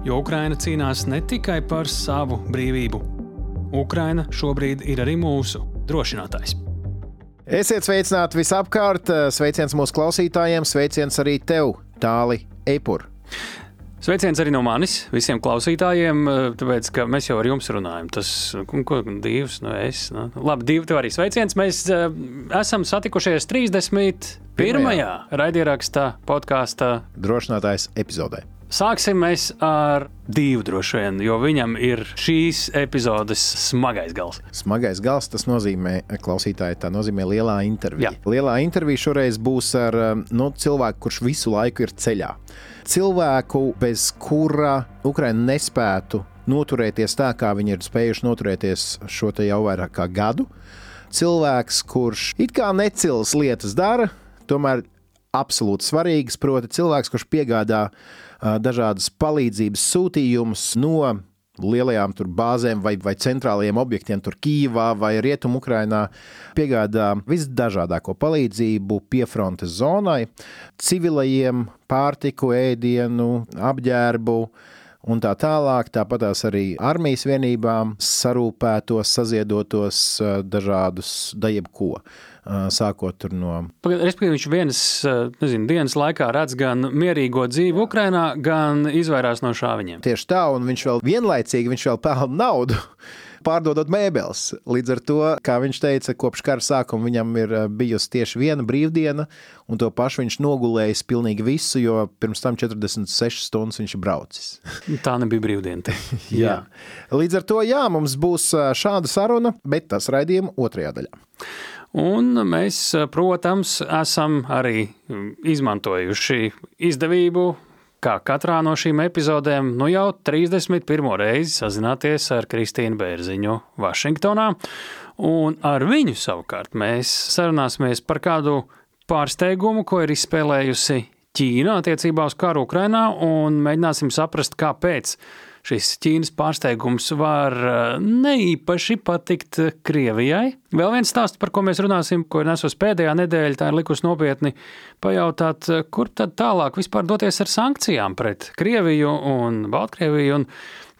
Jo Ukraina cīnās ne tikai par savu brīvību. Ukraina šobrīd ir arī mūsu drošinātājs. Esiet sveicināti visapkārt! Sveiciens mūsu klausītājiem, sveiciens arī tev, Tāli Eipur! Sveiciens arī no manis visiem klausītājiem, tāpēc, ka mēs jau ar jums runājam. Tas, ko divs, nu es, nu, labi, divi tev arī sveiciens. Mēs uh, esam satikušies 31. raidierakstā podkāstā Drošinātājs epizodē. Sāksim mēs ar divu droši vien, jo viņam ir šīs epizodes smagais gals. Smagais gals tas nozīmē, klausītāji, tā nozīmē lielā intervija. Jā. Lielā intervija šoreiz būs ar nu, cilvēku, kurš visu laiku ir ceļā. Cilvēku, bez kura Ukraina nespētu noturēties tā, kā viņi ir spējuši noturēties šo jau vairāk kā gadu. Cilvēks, kurš it kā necils lietas dara, tomēr absolūti svarīgas, proti, cilvēks, kurš piegādā dažādas palīdzības sūtījumus no lielajām bāzēm vai, vai centrālajiem objektiem, tur Kīvā vai Rietumukrainā, piegādā visdažādāko palīdzību piefrontes zonai, civilajiem, pārtiku, ēdienu, apģērbu. Un tā tālāk, tāpat arī armijas vienībām, sarūpētos, saziedotos dažādus, da jebko sākot no. Respektīvi, viņš vienas nezinu, dienas laikā redz gan mierīgo dzīvi Ukrajinā, gan izvairās no šāviņiem. Tieši tā, un viņš vēl vienlaicīgi viņš vēl pelna naudu. Pārdodot mēbeles. Līdz ar to, kā viņš teica, kopš kara sākuma viņam ir bijusi tieši viena brīvdiena, un to pašu viņš nogulējis pilnīgi visu, jo pirms tam 46 stundas viņš ir braucis. Tā nebija brīvdiena. jā. Līdz ar to, jā, mums būs šāda saruna, bet tas raidījuma otrajā daļā. Un mēs, protams, esam arī izmantojuši izdevību, kā katrā no šīm epizodēm, nu jau 31. reizi sazināties ar Kristīnu Bērziņu Vašingtonā. Un ar viņu savukārt mēs sarunāsimies par kādu pārsteigumu, ko ir izspēlējusi Ķīna attiecībā uz karu Ukrainā, un mēģināsim saprast, kāpēc šis Ķīnas pārsteigums var eh, neīpaši patikt Krievijai. Vēl viens stāsts, par ko mēs runāsim, ko nesos pēdējā nedēļa, tā ir likus nopietni pajautāt, eh, kur tad tālāk vispār doties ar sankcijām pret Krieviju un Baltkrieviju, un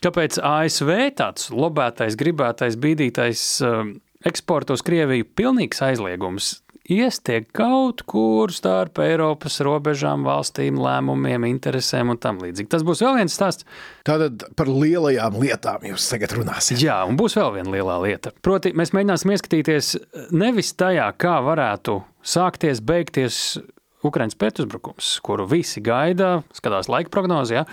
kāpēc ASV tāds lobētais, gribētais, bīdītais eh, eksporta uz Krieviju pilnīgs aizliegums iestiek kaut kur starp Eiropas robežām, valstīm, lēmumiem, interesēm un tam līdzīgi. Tas būs vēl viens stāsts. Tātad par lielajām lietām jūs tagad runāsiet. Jā, un būs vēl viena lielā lieta. Proti, mēs mēģināsim ieskatīties nevis tajā, kā varētu sākties, beigties Ukraiņas pretuzbrukums, kuru visi gaida, skatās laika prognozē. Ja?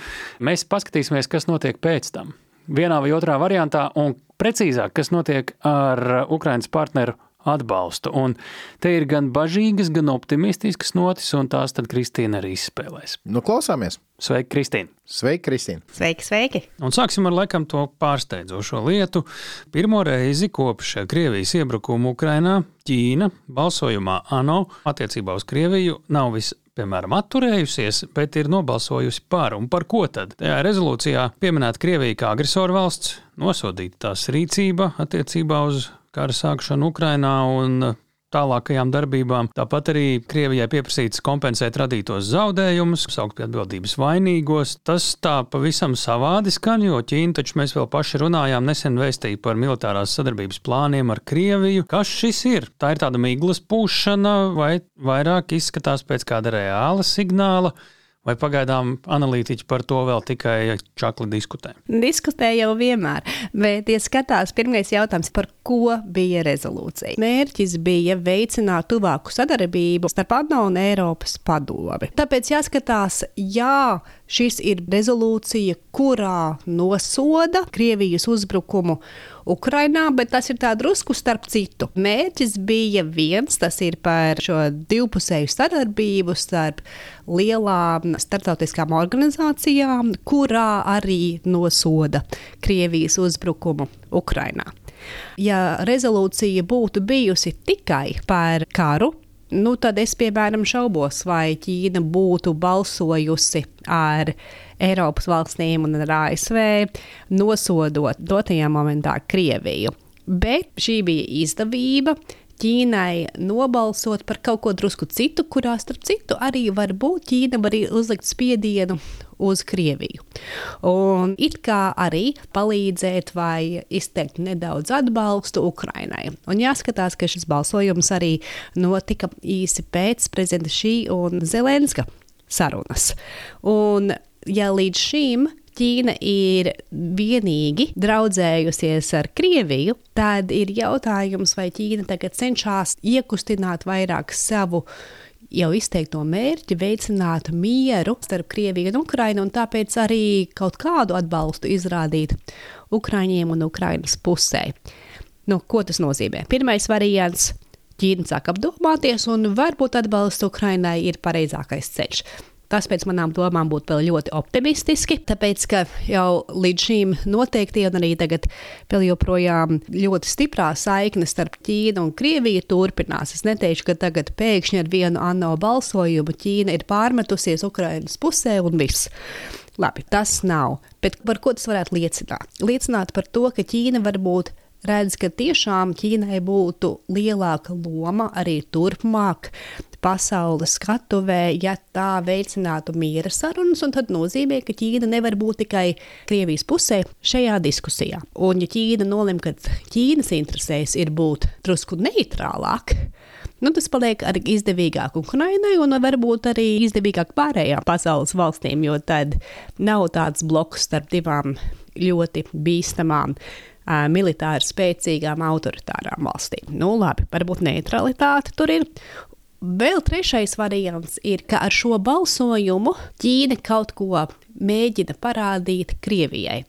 Mēs paskatīsimies, kas notiek pēc tam. Vienā vai otrā variantā, un precīzāk, kas notiek ar Ukraiņas partneru atbalstu. Un te ir gan bažīgas, gan optimistiskas notis, un tās tad Kristīna arī izspēlēs. Nu, klausāmies! Sveiki, Kristīna! Sveiki, Kristīna! Sveiki, sveiki! Un sāksim ar laikam to pārsteidzošo lietu. Pirmo reizi kopš Krievijas iebrukuma Ukrainā Ķīna balsojumā ANO attiecībā uz Krieviju nav vis piemēram, atturējusies, bet ir nobalsojusi par. Un par ko tad? Tajā rezolūcijā pieminēta Krievija kā agresoru valsts, nosodīta tās rīcība attiecībā uz kara sākšanu Ukrainā un tālākajām darbībām. Tāpat arī Krievijai pieprasīts kompensēt radītos zaudējumus, saukt pie atbildības vainīgos. Tas tā pavisam savādi skan, jo Ķīna taču mēs vēl paši runājām, nesen vēstīja par militārās sadarbības plāniem ar Krieviju. Kas šis ir? Tā ir tāda miglas pūšana vai vairāk izskatās pēc kāda reāla signāla? Vai pagaidām analītiķi par to vēl tikai čakli diskutē? Diskutē jau vienmēr, bet, ja skatās, pirmais jautājums, par ko bija rezolūcija? Mērķis bija veicināt tuvāku sadarbību starp ANO un Eiropas padomi. Tāpēc jāskatās, jā, Šis ir rezolūcija, kurā nosoda Krievijas uzbrukumu Ukrainā, bet tas ir drusku starp citu. Mērķis bija viens, tas ir par šo divpusēju sadarbību starp lielām starptautiskām organizācijām, kurā arī nosoda Krievijas uzbrukumu Ukrainā. Ja rezolūcija būtu bijusi tikai par karu, nu, tad es, piemēram, šaubos, vai Ķīna būtu balsojusi ar Eiropas valstīm un ar ASV, nosodot dotajā momentā Krieviju. Bet šī bija izdevība. Ķīnai nobalsot par kaut ko drusku citu, kurā starp citu arī var būt Ķīna var uzlikt spiedienu uz Krieviju. Un it kā arī palīdzēt vai izteikt nedaudz atbalstu Ukrainai. Un jāskatās, ka šis balsojums arī notika īsi pēc prezidenta Šī un Zelenska sarunas. Un ja līdz šim Ķīna ir vienīgi draudzējusies ar Krieviju, tad ir jautājums, vai Ķīna tagad cenšas iekustināt vairāk savu jau izteikto mērķi veicināt mieru starp Krieviju un Ukrainu, un tāpēc arī kaut kādu atbalstu izrādīt Ukraiņiem un Ukrainas pusē. Nu, ko tas nozīmē? Pirmais variants Ķīna sāk apdomāties, un varbūt atbalsts Ukrainai ir pareizākais ceļš. Tas pēc manām domām būtu vēl ļoti optimistiski, tāpēc ka jau līdz šim noteikti, un arī tagad vēl joprojām ļoti stiprā saikne starp Ķīnu un Krieviju turpinās. Es neteikšu, ka tagad pēkšņi ar vienu ANO balsojumu Ķīna ir pārmetusies Ukrainas pusē un viss. Labi, tas nav. Bet par ko tas varētu liecināt? Liecināt par to, ka Ķīna varbūt redz, ka tiešām Ķīnai būtu lielāka loma arī turpmāk pasaules skatuvē, ja tā veicinātu miera sarunas, un tad nozīmē, ka Ķīna nevar būt tikai Krievijas pusē šajā diskusijā. Un ja Ķīna nolem, ka Ķīnas interesēs ir būt drusku neitrālāk, nu, tas paliek arī izdevīgāk Ukrainai un varbūt arī izdevīgāk pārējām pasaules valstīm, jo tad nav tāds bloks starp divām ļoti bīstamām. Uh, militāri spēcīgām, autoritārām valstīm. Nu, labi, varbūt neutralitāte tur ir. Vēl trešais variants ir, ka ar šo balsojumu Ķīna kaut ko mēģina parādīt Krievijai.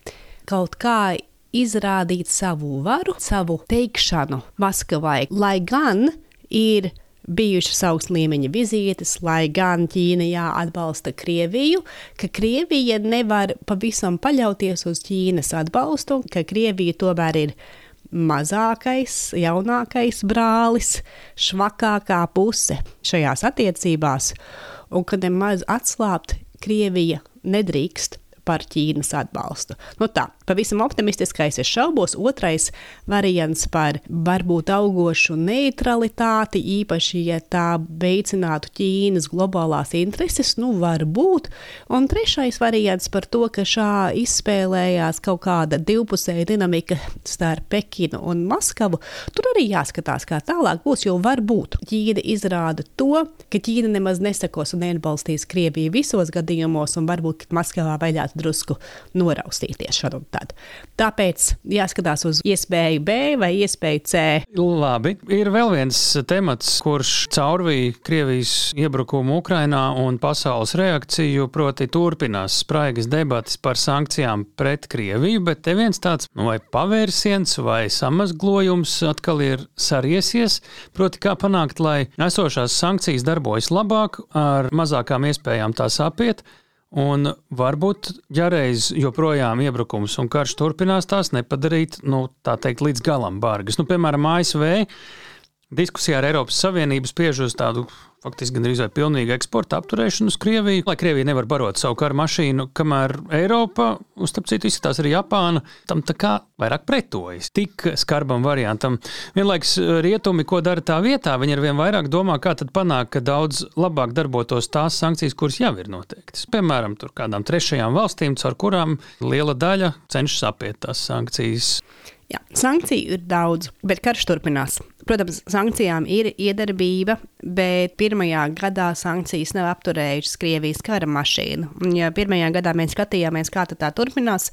Kaut kā izrādīt savu varu, savu teikšanu Maskavai, lai gan ir bijušas augsta līmeņa vizītes, lai gan Ķīna jāatbalsta Krieviju, ka Krievija nevar pavisam paļauties uz Ķīnas atbalstu, ka Krievija tomēr ir mazākais, jaunākais brālis, švakākā puse šajās attiecībās, un ka nemaz atslābt Krievija nedrīkst par Ķīnas atbalstu. Nu tā, pavisam optimistiskais es šaubos. Otrais variants par varbūt augošu neutralitāti, īpaši, ja tā veicinātu Ķīnas globālās intereses, nu varbūt. Un trešais variants par to, ka šā izspēlējās kaut kāda divpusēja dinamika starp Pekinu un Maskavu, tur arī jāskatās, kā tālāk būs, jo varbūt Ķīna izrāda to, ka Ķīna nemaz nesakos un neatbalstīs Krieviju visos gadījumos, un varbūt Maskavā vajadzētu drusku noraustīties šad un tad. Tāpēc jāskatās uz iespēju B vai iespēju C. Labi, ir vēl viens temats, kurš caurvīja Krievijas iebrukumu Ukrainā un pasaules reakciju, proti turpinās spraigas debatas par sankcijām pret Krieviju, bet te viens tāds nu, vai pavērsiens vai samazglojums atkal ir sariesies, proti kā panākt, lai esošās sankcijas darbojas labāk ar mazākām iespējām tās apiet, Un varbūt, ja reiz joprojām iebrukums un karš turpinās, tās nepadarīt nu, teikt, līdz galam bargas. Nu, piemēram, ASV diskusijā ar Eiropas Savienību spiež uz tādu faktiski gandrīz vai pilnīgu eksporta apturēšanu uz Krieviju, lai Krievija nevar barot savu karu mašīnu, kamēr Eiropa, un starp citu izskatās arī Japāna, tam tā kā vairāk pretojas tik skarbam variantam. Vienlaiks eh, rietumi, ko dara tā vietā, viņi ar vien vairāk domā, kā tad panākt, ka daudz labāk darbotos tās sankcijas, kuras jau ir noteiktas. Piemēram, tur kādām trešajām valstīm, caur kurām liela daļa cenšas apiet tās sankcijas. Jā, sankciju ir daudz, bet karš turpinās. Protams, sankcijām ir iedarbība, bet pirmajā gadā sankcijas nav apturējušas Krievijas kara mašīnu. Ja pirmajā gadā mēs skatījāmies, kā tā turpinās,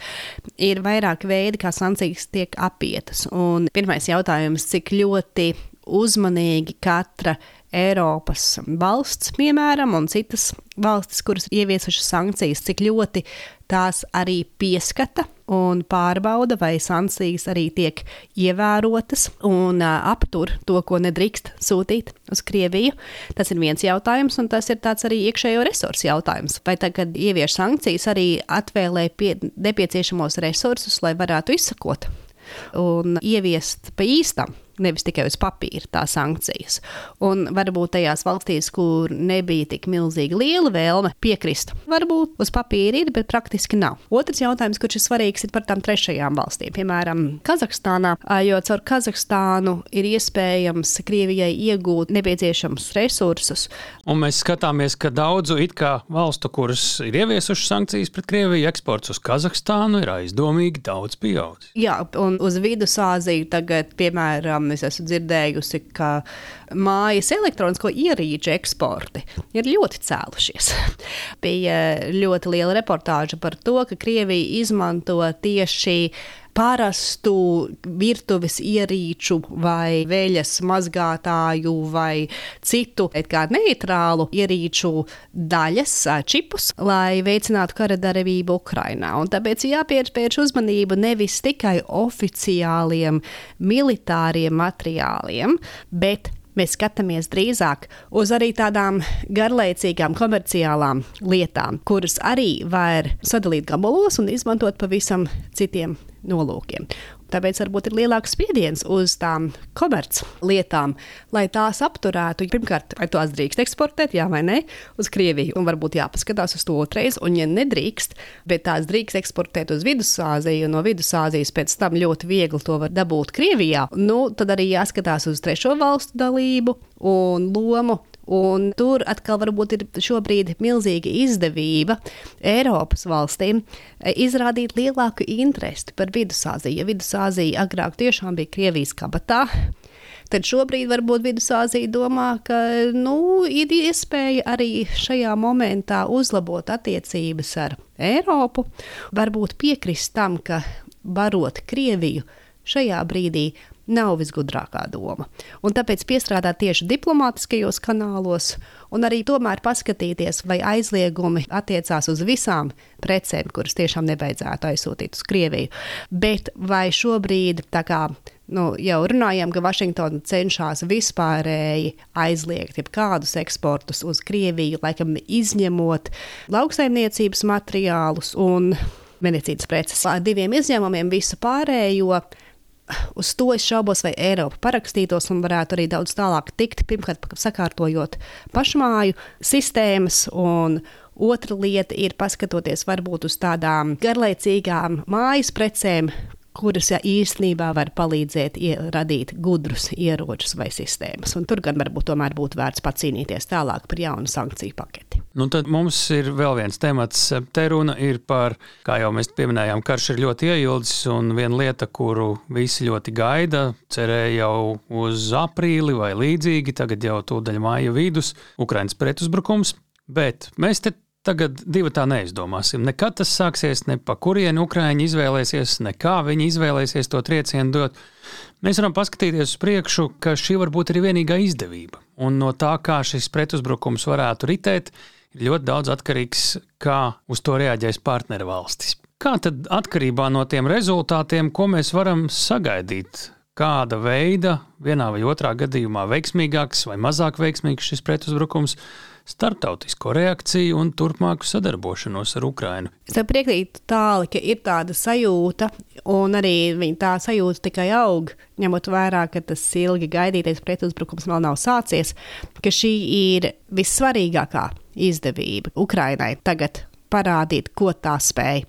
ir vairāk veidi, kā sankcijas tiek apietas. Un pirmais jautājums, cik ļoti uzmanīgi katra Eiropas valsts, piemēram, un citas valstis, kuras ieviesušas sankcijas, cik ļoti tās arī pieskata un pārbauda, vai sankcijas arī tiek ievērotas un aptur to, ko nedrīkst sūtīt uz Krieviju. Tas ir viens jautājums, un tas ir arī iekšējo resursu jautājums. Vai tagad ievieš sankcijas arī atvēlē pie nepieciešamos resursus, lai varētu izsakot un ieviest pa īstam nevis tikai uz papīra tās sankcijas. Un varbūt tajās valstīs, kur nebija tik milzīgi liela vēlme piekrist, varbūt uz papīra ir, bet praktiski nav. Otrs jautājums, kurš ir svarīgs, ir par tām trešajām valstīm, piemēram, Kazahstānā, jo caur Kazahstānu ir iespējams Krievijai iegūt nepieciešamus resursus. Un mēs skatāmies, ka daudzu valstu, kuras ir ieviesušas sankcijas pret Krieviju, eksports uz Kazahstānu ir aizdomīgi daudz pieaudzis. Jā, un uz Vidusāziju tagad, piemēram, es esmu dzirdējusi, ka mājas elektronisko ierīču eksporti ir ļoti cēlušies. Bija ļoti liela reportāža par to, ka Krievija izmanto tieši parastu virtuves ierīču, vai veļas mazgātāju, vai citu neitrālu ierīču daļas, čipus, lai veicinātu kara darbību Ukrajinā. Tāpēc jāpievērš uzmanība nevis tikai oficiāliem militāriem materiāliem, bet mēs skatāmies drīzāk uz arī tādām garlaicīgām komerciālām lietām, kuras arī var sadalīt gabalos un izmantot pavisam citiem nolūkiem. Tāpēc varbūt ir lielāks spiediens uz tām komerclietām, lai tās apturētu. Pirmkārt, vai tās drīkst eksportēt, jā vai nē, uz Krieviju. Un varbūt jāpaskatās uz to otrreiz, un ja nedrīkst, bet tās drīkst eksportēt uz Vidusāziju, un no Vidusāzijas pēc tam ļoti viegli to var dabūt Krievijā, nu, tad arī jāskatās uz trešo valstu dalību un lomu Un tur atkal varbūt ir šobrīd milzīga izdevība Eiropas valstīm e, izrādīt lielāku interesi par Vidusāziju. Ja Vidusāzija agrāk tiešām bija Krievijas kabatā, tad šobrīd varbūt Vidusāzija domā, ka nu, ir iespēja arī šajā momentā uzlabot attiecības ar Eiropu, varbūt piekrist tam, ka barot Krieviju šajā brīdī nav visgudrākā doma. Un tāpēc piestrādāt tieši diplomātiskajos kanālos, un arī tomēr paskatīties, vai aizliegumi attiecās uz visām precēm, kuras tiešām nevajadzētu aizsūtīt uz Krieviju. Bet vai šobrīd, tā kā nu, jau runājām, ka Vašingtona cenšas vispārēji aizliegt jebkādus eksportus uz Krieviju, laikam izņemot lauksaimniecības materiālus un medicīnas preces. Ar diviem izņēmumiem visu pārējo Uz to es šaubos, vai Eiropa parakstītos un varētu arī daudz tālāk tikt. Pirmkārt, sakārtojot pašmāju sistēmas, un otra lieta ir paskatoties varbūt uz tādām garlaicīgām mājas precēm, kuras ja, īstenībā var palīdzēt radīt gudrus ieročus vai sistēmas. Un tur gan varbūt tomēr būtu vērts pacīnīties tālāk par jaunu sankciju paketi. Nu, tad mums ir vēl viens temats. Te runa ir par, kā jau mēs pieminējām, karš ir ļoti ieildzis, un viena lieta, kuru visi ļoti gaida, cerēja jau uz aprīli vai līdzīgi, tagad jau tūdaļ māja vidus, Ukraiņas pretuzbrukums. Bet mēs te Tagad divi tā neizdomāsim. Nekad tas sāksies, ne pa kurieni Ukrāņi izvēlēsies, ne kā viņi izvēlēsies to triecienu dot. Mēs varam paskatīties uz priekšu, ka šī var būt arī vienīgā izdevība. Un no tā, kā šis pretuzbrukums varētu ritēt, ir ļoti daudz atkarīgs, kā uz to reaģēs partneru valstis. Kā tad atkarībā no tiem rezultātiem, ko mēs varam sagaidīt? Kāda veida, vienā vai otrā gadījumā veiksmīgāks vai mazāk veiksmīgs šis pretuzbrukums starptautisko reakciju un turpmāku sadarbošanos ar Ukrajinu. Es tev piekrītu tāli, ka ir tāda sajūta, un arī tā sajūta tikai aug, ņemot vērā, ka tas ilgi gaidītais pretuzbrukums vēl nav sācies, ka šī ir vissvarīgākā izdevība Ukrainai tagad parādīt, ko tā spēj.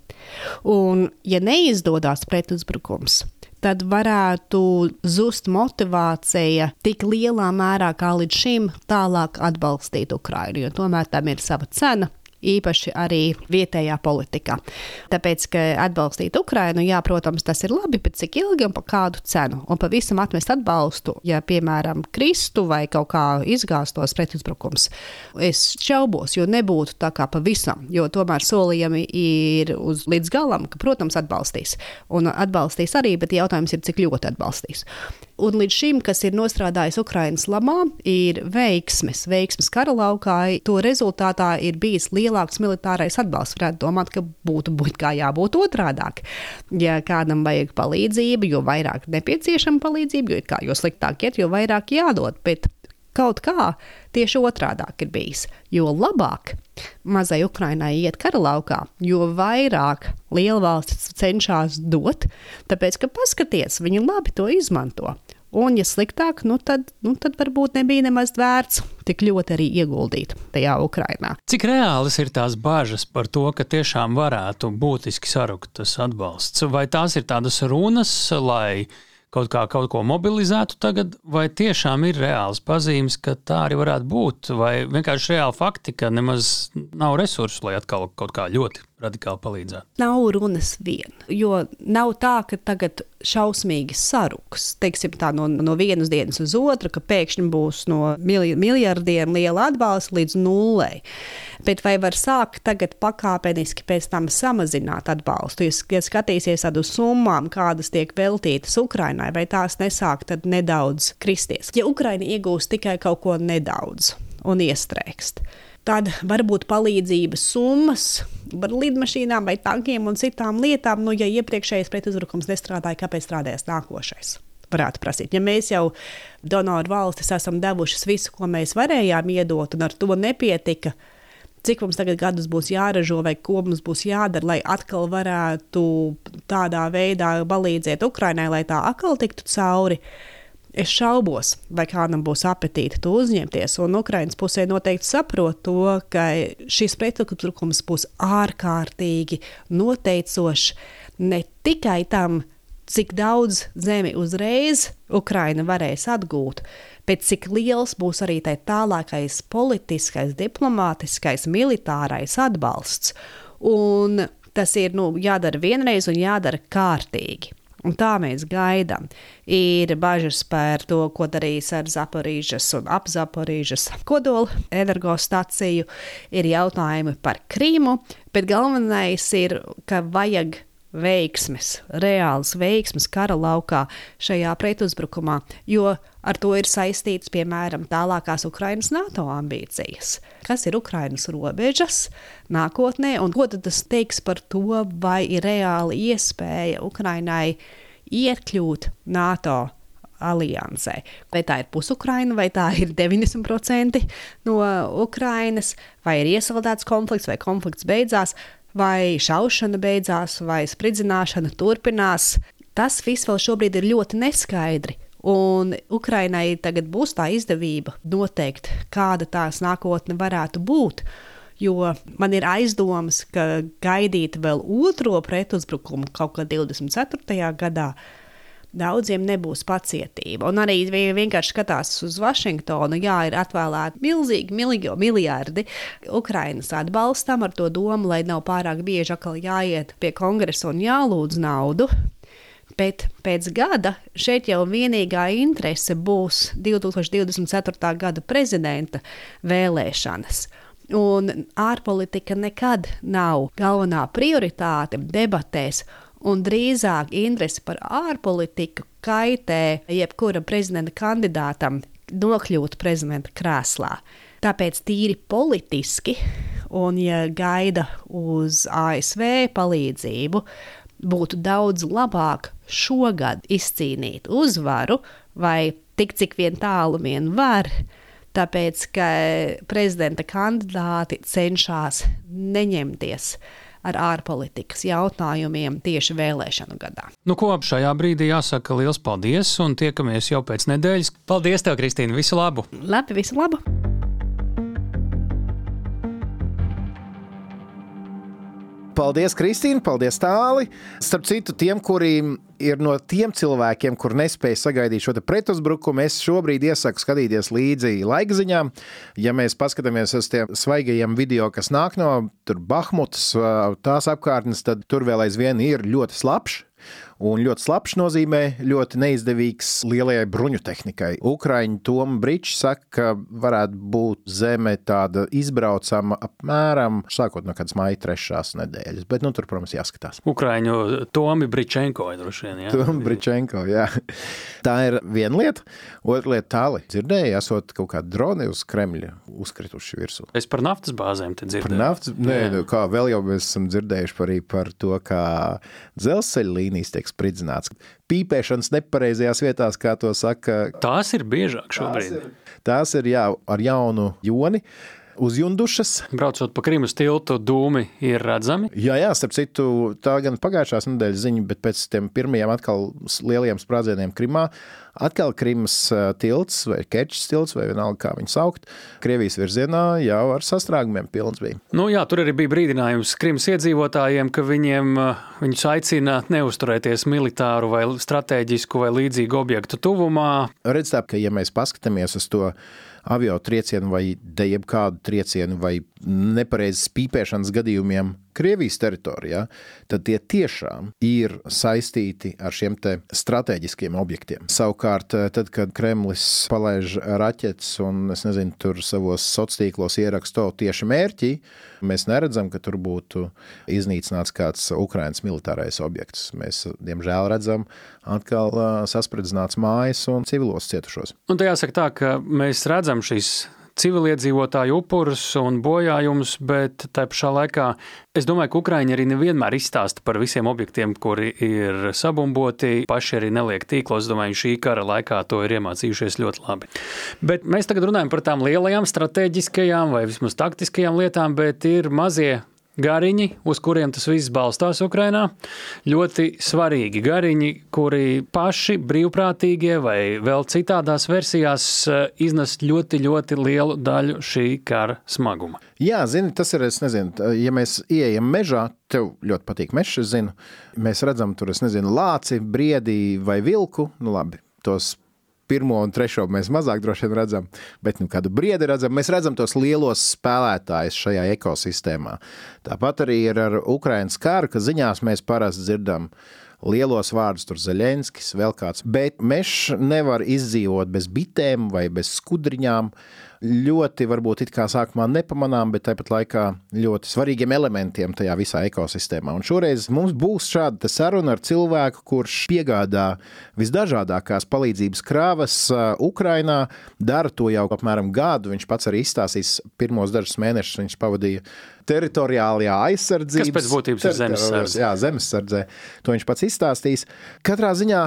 Un, ja neizdodas pretuzbrukums, tad varētu zust motivācija tik lielā mērā kā līdz šim tālāk atbalstīt Ukrainu, jo tomēr tam ir sava cena īpaši arī vietējā politikā. Tāpēc, ka atbalstīt Ukrainu, jā, protams, tas ir labi, bet cik ilgi un par kādu cenu? Un pavisam atmest atbalstu, ja, piemēram, kristu vai kaut kā izgāstos pretuzbrukums. Es šaubos, jo nebūtu tā kā pavisam, jo tomēr solījumi ir uz līdz galam, ka, protams, atbalstīs. Un atbalstīs arī, bet jautājums ir, cik ļoti atbalstīs. Un līdz šim, kas ir nostrādājis Ukraiņas labā, ir veiksmes. Veiksmes kara laukā, to rezultātā ir bijis lielāks militārais atbalsts. Varētu domāt, ka būtu būt kā jābūt otrādāk. Ja kādam vajag palīdzību, jo vairāk nepieciešama palīdzība, jo, kā, jo sliktāk iet, jo vairāk jādod. Bet kaut kā tieši otrādi ir bijis. Jo labāk mazai Ukrainai iet kara laukā, jo vairāk lielvalstis cenšas dot, tāpēc ka paskatieties, viņi labi to izmanto. Un, ja sliktāk, nu tad, nu tad varbūt nebija nemaz vērts tik ļoti arī ieguldīt tajā Ukrajinā. Cik reālas ir tās bažas par to, ka tiešām varētu būtiski sarukt tas atbalsts? Vai tās ir tādas runas, lai kaut kā kaut ko mobilizētu tagad, vai tiešām ir reāls pazīmes, ka tā arī varētu būt, vai vienkārši reāli fakti, ka nemaz nav resursu, lai atkal kaut kā ļoti radikāli palīdzētu? Nav runas vien, jo nav tā, ka tagad šausmīgi saruks, teiksim tā no, no vienas dienas uz otru, ka pēkšņi būs no miljardiem liela atbalsta līdz nulei. Bet vai var sākt tagad pakāpeniski pēc tam samazināt atbalstu? Ja skatīsies uz summām, kādas tiek veltītas Ukrainai, vai tās nesāk tad nedaudz kristies? Ja Ukraina iegūs tikai kaut ko nedaudz un iestrēgst, tad varbūt palīdzības summas par lidmašīnām vai tankiem un citām lietām, nu, ja iepriekšējais pretuzbrukums nestrādāja, kāpēc strādājas nākošais? Varētu prasīt. Ja mēs jau donoru valstis esam devušas visu, ko mēs varējām iedot, un ar to nepietika, cik mums tagad gadus būs jāražo, vai ko mums būs jādara, lai atkal varētu tādā veidā palīdzēt Ukrainai, lai tā atkal tiktu cauri. Es šaubos, vai kādam būs apetīte to uzņemties. Un Ukraiņas pusē noteikti saprot to, ka šis pretuzbrukums būs ārkārtīgi noteicošs ne tikai tam, cik daudz zemi uzreiz Ukraina varēs atgūt, bet cik liels būs arī tai tālākais politiskais, diplomātiskais, militārais atbalsts. Un tas ir nu, jādara vienreiz un jādara kārtīgi. Un tā mēs gaidām. Ir bažas par to, ko darīs ar Zaporīžas un ap Zaporīžas kodola energostaciju, ir jautājumi par Krīmu, bet galvenais ir, ka vajag veiksmes, reāls veiksmes kara laukā šajā pretuzbrukumā, jo ar to ir saistīts, piemēram, tālākās Ukrainas NATO ambīcijas. Kas ir Ukrainas robežas nākotnē, un ko tas teiks par to, vai ir reāli iespēja Ukrainai iekļūt NATO aliansē. Vai tā ir pusukraina, vai tā ir 90% no Ukrainas, vai ir iesaldēts konflikts, vai konflikts beidzās vai šaušana beidzās, vai spridzināšana turpinās. Tas viss vēl šobrīd ir ļoti neskaidri. Un Ukrainai tagad būs tā izdevība noteikt, kāda tās nākotne varētu būt. Jo man ir aizdomas, ka gaidīt vēl otro pretuzbrukumu kaut kādā 24. gadā daudziem nebūs pacietība. Un arī vienkārši skatās uz Vašingtonu, jā, ir atvēlēti milzīgi miljardi Ukrainas atbalstam ar to domu, lai nav pārāk bieži atkal jāiet pie kongresa un jālūdz naudu. Bet pēc gada šeit jau vienīgā interese būs 2024. gada prezidenta vēlēšanas. Un ārpolitika nekad nav galvenā prioritāte debatēs un drīzāk interese par ārpolitiku kaitē jebkura prezidenta kandidātam nokļūt prezidenta krēslā. Tāpēc tīri politiski, un ja gaida uz ASV palīdzību, būtu daudz labāk šogad izcīnīt uzvaru, vai tik cik vien tālu vien var, tāpēc ka prezidenta kandidāti cenšas neņemties ar ārpolitikas jautājumiem tieši vēlēšanu gadā. Nu, ko ap šajā brīdī jāsaka liels paldies un tiekamies jau pēc nedēļas. Paldies, tev, Kristīne! Visu labu! Labi, visu labu! Paldies, Kristīne, paldies, Tāli. Starp citu, tiem, kuriem ir no tiem cilvēkiem, kur nespēja sagaidīt šo pretuzbrukumu, es šobrīd iesaku skatīties līdzi laikziņām. Ja mēs paskatāmies uz tiem svaigajiem video, kas nāk no Bahmutas, tās apkārtnes, tad tur vēl aizvien ir ļoti slapjš. Un ļoti slapjš nozīmē ļoti neizdevīgs lielajai bruņu tehnikai. Ukrāņi Toms Brīsīs saka, ka varētu būt zeme tāda izbraucama apmēram sākot no kādas maija trešās nedēļas. Bet, nu, tur, protams, jāskatās. Ukrāņu Tomi Bričenko ir droši vien. Jā. Tomi Bričenko, jā. Tā ir viena lieta. Otra lieta tāli. Dzirdēju, esot kaut kādi droni uz Kremļa uzkrituši virsū. Es par naftas bāzēm te dzirdēju. Par naftas, nē, nu, kā vēl jau mēs esam dzirdējuši par, par to, kā dzelzceļa līnijas tiek spridzināts. Pīpēšanas nepareizajās vietās, kā to saka. Tās ir biežāk šobrīd. Tās ir, tās ir jā, ar jaunu joni uzjundušas. Braucot pa Krimas tiltu, dūmi ir redzami. Jā, jā, starp citu, tā gan pagājušās nedēļas ziņa, bet pēc tiem pirmajiem atkal lielajiem sprādzieniem Krimā. Atkal Krimas tilts vai Kerčs tilts, vai vienalga, kā viņu saukt, Krievijas virzienā jau ar sastrēgumiem pilns bija. Nu, jā, tur arī bija brīdinājums Krimas iedzīvotājiem, ka viņiem, viņus aicina neusturēties militāru vai strateģisku vai līdzīgu objektu tuvumā. Redz tā, ka ja mēs paskatāmies uz to avio triecienu vai jebkādu triecienu vai nepareizas pīpēšanas gadījumiem Krievijas teritorijā, tad tie tiešām ir saistīti ar šiem strateģiskiem objektiem. Savukārt, tad, kad Kremlis palaiž raķetes un, es nezinu, tur savos sociālos tīklos ieraksta to tieši mērķi, mēs neredzam, ka tur būtu iznīcināts kāds Ukraiņas militārais objekts. Mēs, diemžēl, redzam atkal saspridzināts mājas un civilos cietušos. Un tā jāsaka tā, ka mēs redzam šīs civiliedzīvotāju upurus un bojājumus, bet tā pašā laikā es domāju, ka Ukraiņi arī nevienmēr izstāsta par visiem objektiem, kuri ir sabumboti. Paši arī neliek tīklos. Es domāju, šī kara laikā to ir iemācījušies ļoti labi. Bet mēs tagad runājam par tām lielajām strateģiskajām vai vismaz taktiskajām lietām, bet ir mazie gariņi, uz kuriem tas viss balstās Ukrajinā. Ļoti svarīgi gariņi, kuri paši brīvprātīgie vai vēl citādās versijās eh, iznes ļoti, ļoti lielu daļu šī kara smaguma. Jā, zini, tas ir, es nezinu, ja mēs ieejam mežā, tev ļoti patīk mežs, es zinu, mēs redzam tur, es nezinu, lāci, briedī vai vilku, nu labi, tos pirmo un trešo mēs mazāk droši vien redzam, bet nu, kādu briedi redzam. Mēs redzam tos lielos spēlētājus šajā ekosistēmā. Tāpat arī ir ar Ukraiņas karu, ka ziņās mēs parasti dzirdam lielos vārdus, tur Zelenskis, vēl kāds. Bet mežs nevar izdzīvot bez bitēm vai bez skudriņām ļoti, varbūt it kā sākumā nepamanām, bet tāpat laikā ļoti svarīgiem elementiem tajā visā ekosistēmā. Un šoreiz mums būs šāda saruna ar cilvēku, kurš piegādā visdažādākās palīdzības krāvas Ukrainā, dara to jau apmēram gadu. Viņš pats arī izstāstīs pirmos dažus mēnešus, viņš pavadīja teritoriālajā aizsardzībā. Tas pēc būtības ir zemesardze. Jā, zemesardzē. To viņš pats izstāstīs. Katrā ziņā,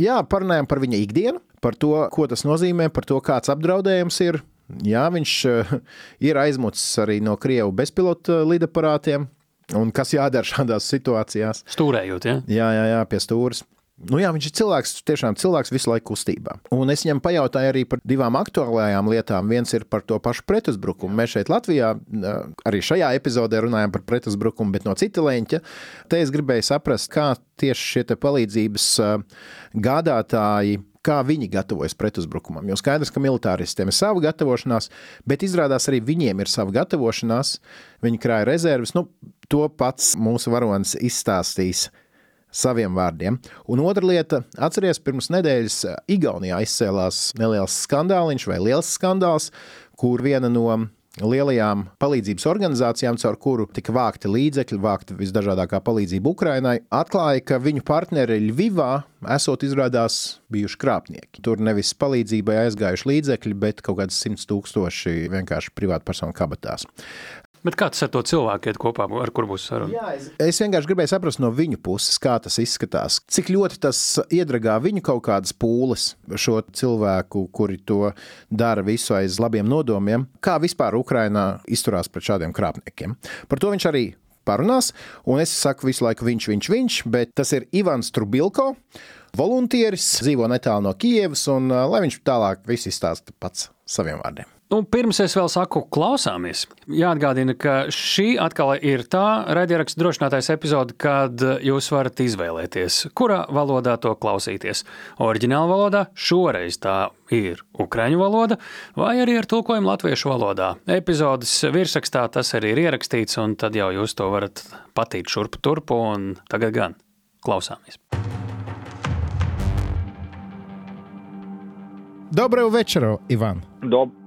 jā, parunājam par viņa ikdienu, par to, ko tas nozīmē, par to, kāds apdraudējums ir Jā, viņš eh, ir aizmucis arī no Krievu bezpilota eh, lidaparātiem. Un kas jādara šādās situācijās? Stūrējot, ja? Jā, jā, jā pie stūres. Nu jā, viņš ir cilvēks, tiešām cilvēks visu laiku kustībā. Un es viņam pajautāju arī par divām aktuālajām lietām. Viens ir par to pašu pretuzbrukumu. Mēs šeit Latvijā eh, arī šajā epizodē runājam par pretuzbrukumu, bet no cita leņķa. Te es gribēju saprast, kā tieši šie palīdzības gādātāji kā viņi gatavojas pretuzbrukumam. Jo skaidrs, ka militāristiem ir sava gatavošanās, bet izrādās arī viņiem ir sava gatavošanās, viņi krāja rezerves. Nu, to pats mūsu varonis izstāstīs saviem vārdiem. Un otra lieta, atcerieties, pirms nedēļas Igaunijā izcēlās neliels skandāliņš vai liels skandāls, kur viena no lielajām palīdzības organizācijām, caur kuru tika vākti līdzekļi, vākta visdažādākā palīdzība Ukrainai, atklāja, ka viņu partneri Ļuvivā esot izrādās bijuši krāpnieki. Tur nevis palīdzībai aizgājuši līdzekļi, bet kaut kāds simts tūkstoši vienkārši privātpersonu kabatās. Bet kā tas ar to cilvēku iet kopā, ar kur būs saruna? Jā, es... es vienkārši gribēju saprast no viņu puses, kā tas izskatās. Cik ļoti tas iedragā viņu kaut kādas pūles, šo cilvēku, kuri to dara visu aiz labiem nodomiem. Kā vispār Ukrainā izturās pret šādiem krāpniekiem? Par to viņš arī parunās, un es saku visu laiku viņš, viņš, viņš, bet tas ir Ivans Trubilko. Voluntieris dzīvo netālu no Kijevas, un lai viņš tālāk viss izstāsta pats saviem vārdiem. Un pirms es vēl saku, klausāmies. Jāatgādina, ka šī atkal ir tā raidierakstu drošinātais epizode, kad jūs varat izvēlēties, kurā valodā to klausīties. Oriģināla valodā šoreiz tā ir ukraiņu valoda, vai arī ar tulkojumu latviešu valodā. Epizodes virsrakstā tas arī ir ierakstīts, un tad jau jūs to varat patīt šurpu turpu, un tagad gan klausāmies. Доброго вечора, Іван. Доб...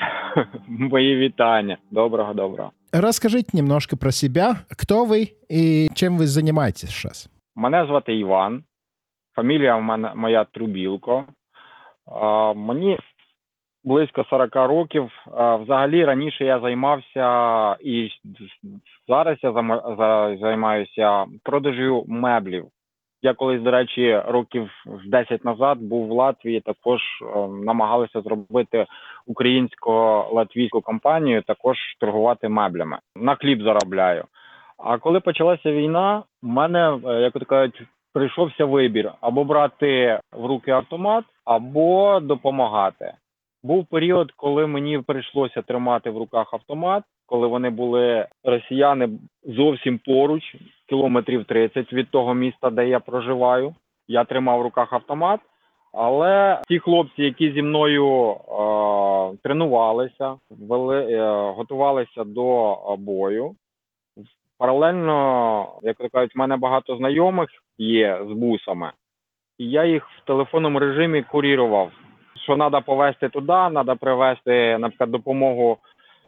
Мои витания. Доброго, доброго. Расскажите немножко про себя. Кто вы и чем вы занимаетесь сейчас? Мене звати Іван. Фамілія в мене моя Трубілко. А, мені близько 40 років. А, взагалі раніше я займався і зараз я займаюся продажю меблів. Я колись, до речі, років 10 назад був в Латвії. Також е, намагалися зробити українсько-латвійську компанію, також торгувати меблями. На хліб заробляю. А коли почалася війна, в мене, е, як то кажуть, прийшовся вибір або брати в руки автомат, або допомагати. Був період, коли мені прийшлося тримати в руках автомат, коли вони були росіяни зовсім поруч, кілометрів 30 від того міста, де я проживаю. Я тримав в руках автомат. Але ті хлопці, які зі мною е, тренувалися, вели, е, готувалися до бою. Паралельно, як то кажуть, в мене багато знайомих є з бусами, і я їх в телефонному режимі курірував що треба повезти туди, треба привезти, наприклад, допомогу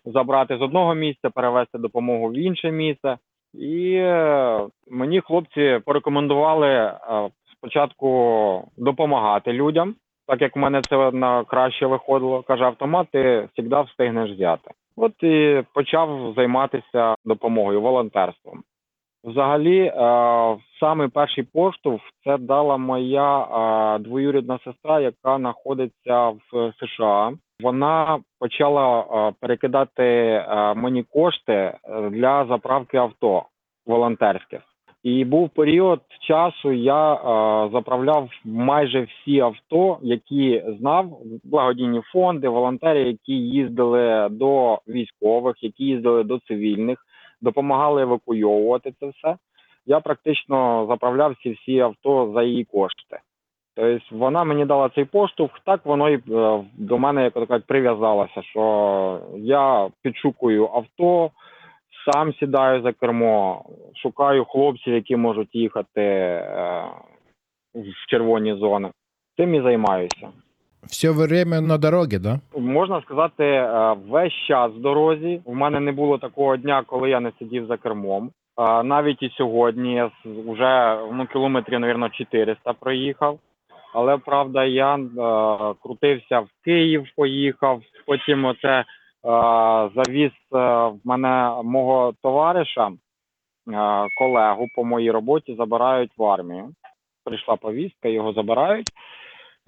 забрати з одного місця, перевезти допомогу в інше місце. І е, мені хлопці порекомендували е, спочатку допомагати людям, так як в мене це на краще виходило. Каже, автомат ти завжди встигнеш взяти. От і почав займатися допомогою волонтерством. Взагалі, е, саме перший поштовх це дала моя е, двоюрідна сестра, яка знаходиться в США. Вона почала е, перекидати мені кошти для заправки авто волонтерських. І був період часу, я заправляв майже всі авто, які знав благодійні фонди, волонтери, які їздили до військових, які їздили до цивільних допомагали евакуйовувати це все. Я практично заправляв всі всі авто за її кошти. Тобто вона мені дала цей поштовх, так воно і е, до мене як кажуть, прив'язалося, що я підшукую авто, сам сідаю за кермо, шукаю хлопців, які можуть їхати е, в червоні зони. Цим і займаюся. Все время на дорогі, да? Можна сказати, е, весь час в дорозі. У мене не було такого дня, коли я не сидів за кермом. Навіть і сьогодні я вже ну, кілометрів, мабуть, 400 проїхав. Але правда, я е, крутився в Київ, поїхав. Потім оце е, завіз е, в мене мого товариша, е, колегу по моїй роботі забирають в армію. Прийшла повістка, його забирають.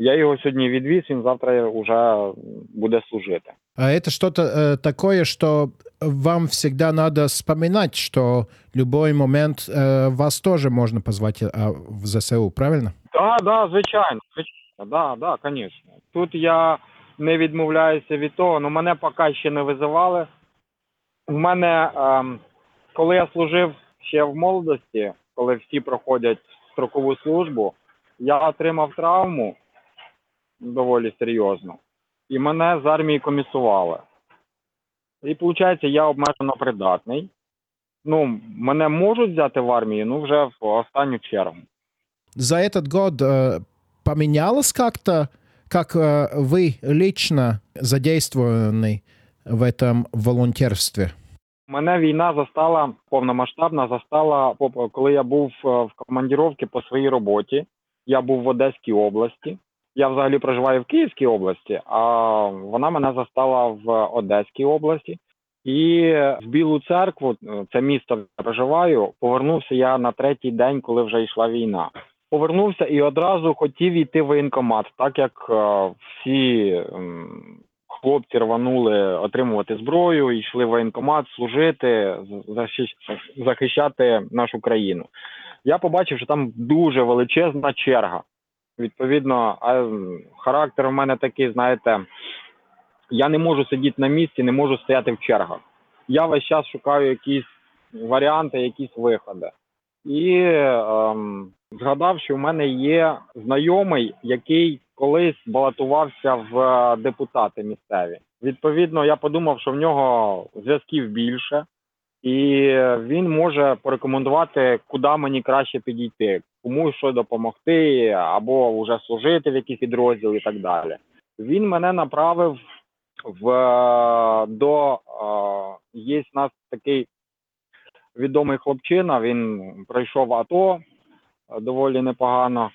Я його сьогодні відвіз, він завтра вже буде служити. А это что-то э, такое, что вам всегда надо вспоминать, что любой момент э, вас тоже можно позвать э, в ЗСУ, правильно? Так, да, да, звичайно. звичайно. Да, да, звісно. Тут я не відмовляюся від того, ну, мене поки ще не визивали. У мене, е, коли я служив ще в молодості, коли всі проходять строкову службу, я отримав травму доволі серйозно. І мене з армії комісували. І виходить, я обмежено придатний. Ну, мене можуть взяти в армію, ну вже в останню чергу. За этот год э, поменялось как-то, как э, вы лично задействованы в этом волонтерстве? Мене війна застала повномасштабна, застала, коли я був е, в командіровці по своїй роботі. Я був в Одеській області. Я взагалі проживаю в Київській області, а вона мене застала в Одеській області. І в Білу церкву, це місто де проживаю, повернувся я на третій день, коли вже йшла війна. Повернувся і одразу хотів йти в воєнкомат, так як е, всі хлопці рванули отримувати зброю, йшли в воєнкомат служити, захищати нашу країну. Я побачив, що там дуже величезна черга. Відповідно, характер у мене такий, знаєте, я не можу сидіти на місці, не можу стояти в чергах. Я весь час шукаю якісь варіанти, якісь виходи. І ем, згадав, що в мене є знайомий, який колись балотувався в депутати місцеві. Відповідно, я подумав, що в нього зв'язків більше, і він може порекомендувати, куди мені краще підійти, комусь що допомогти, або вже служити в якийсь підрозділ і так далі. Він мене направив в е, до е, є в нас такий відомий хлопчина. Він пройшов АТО е, доволі непогано.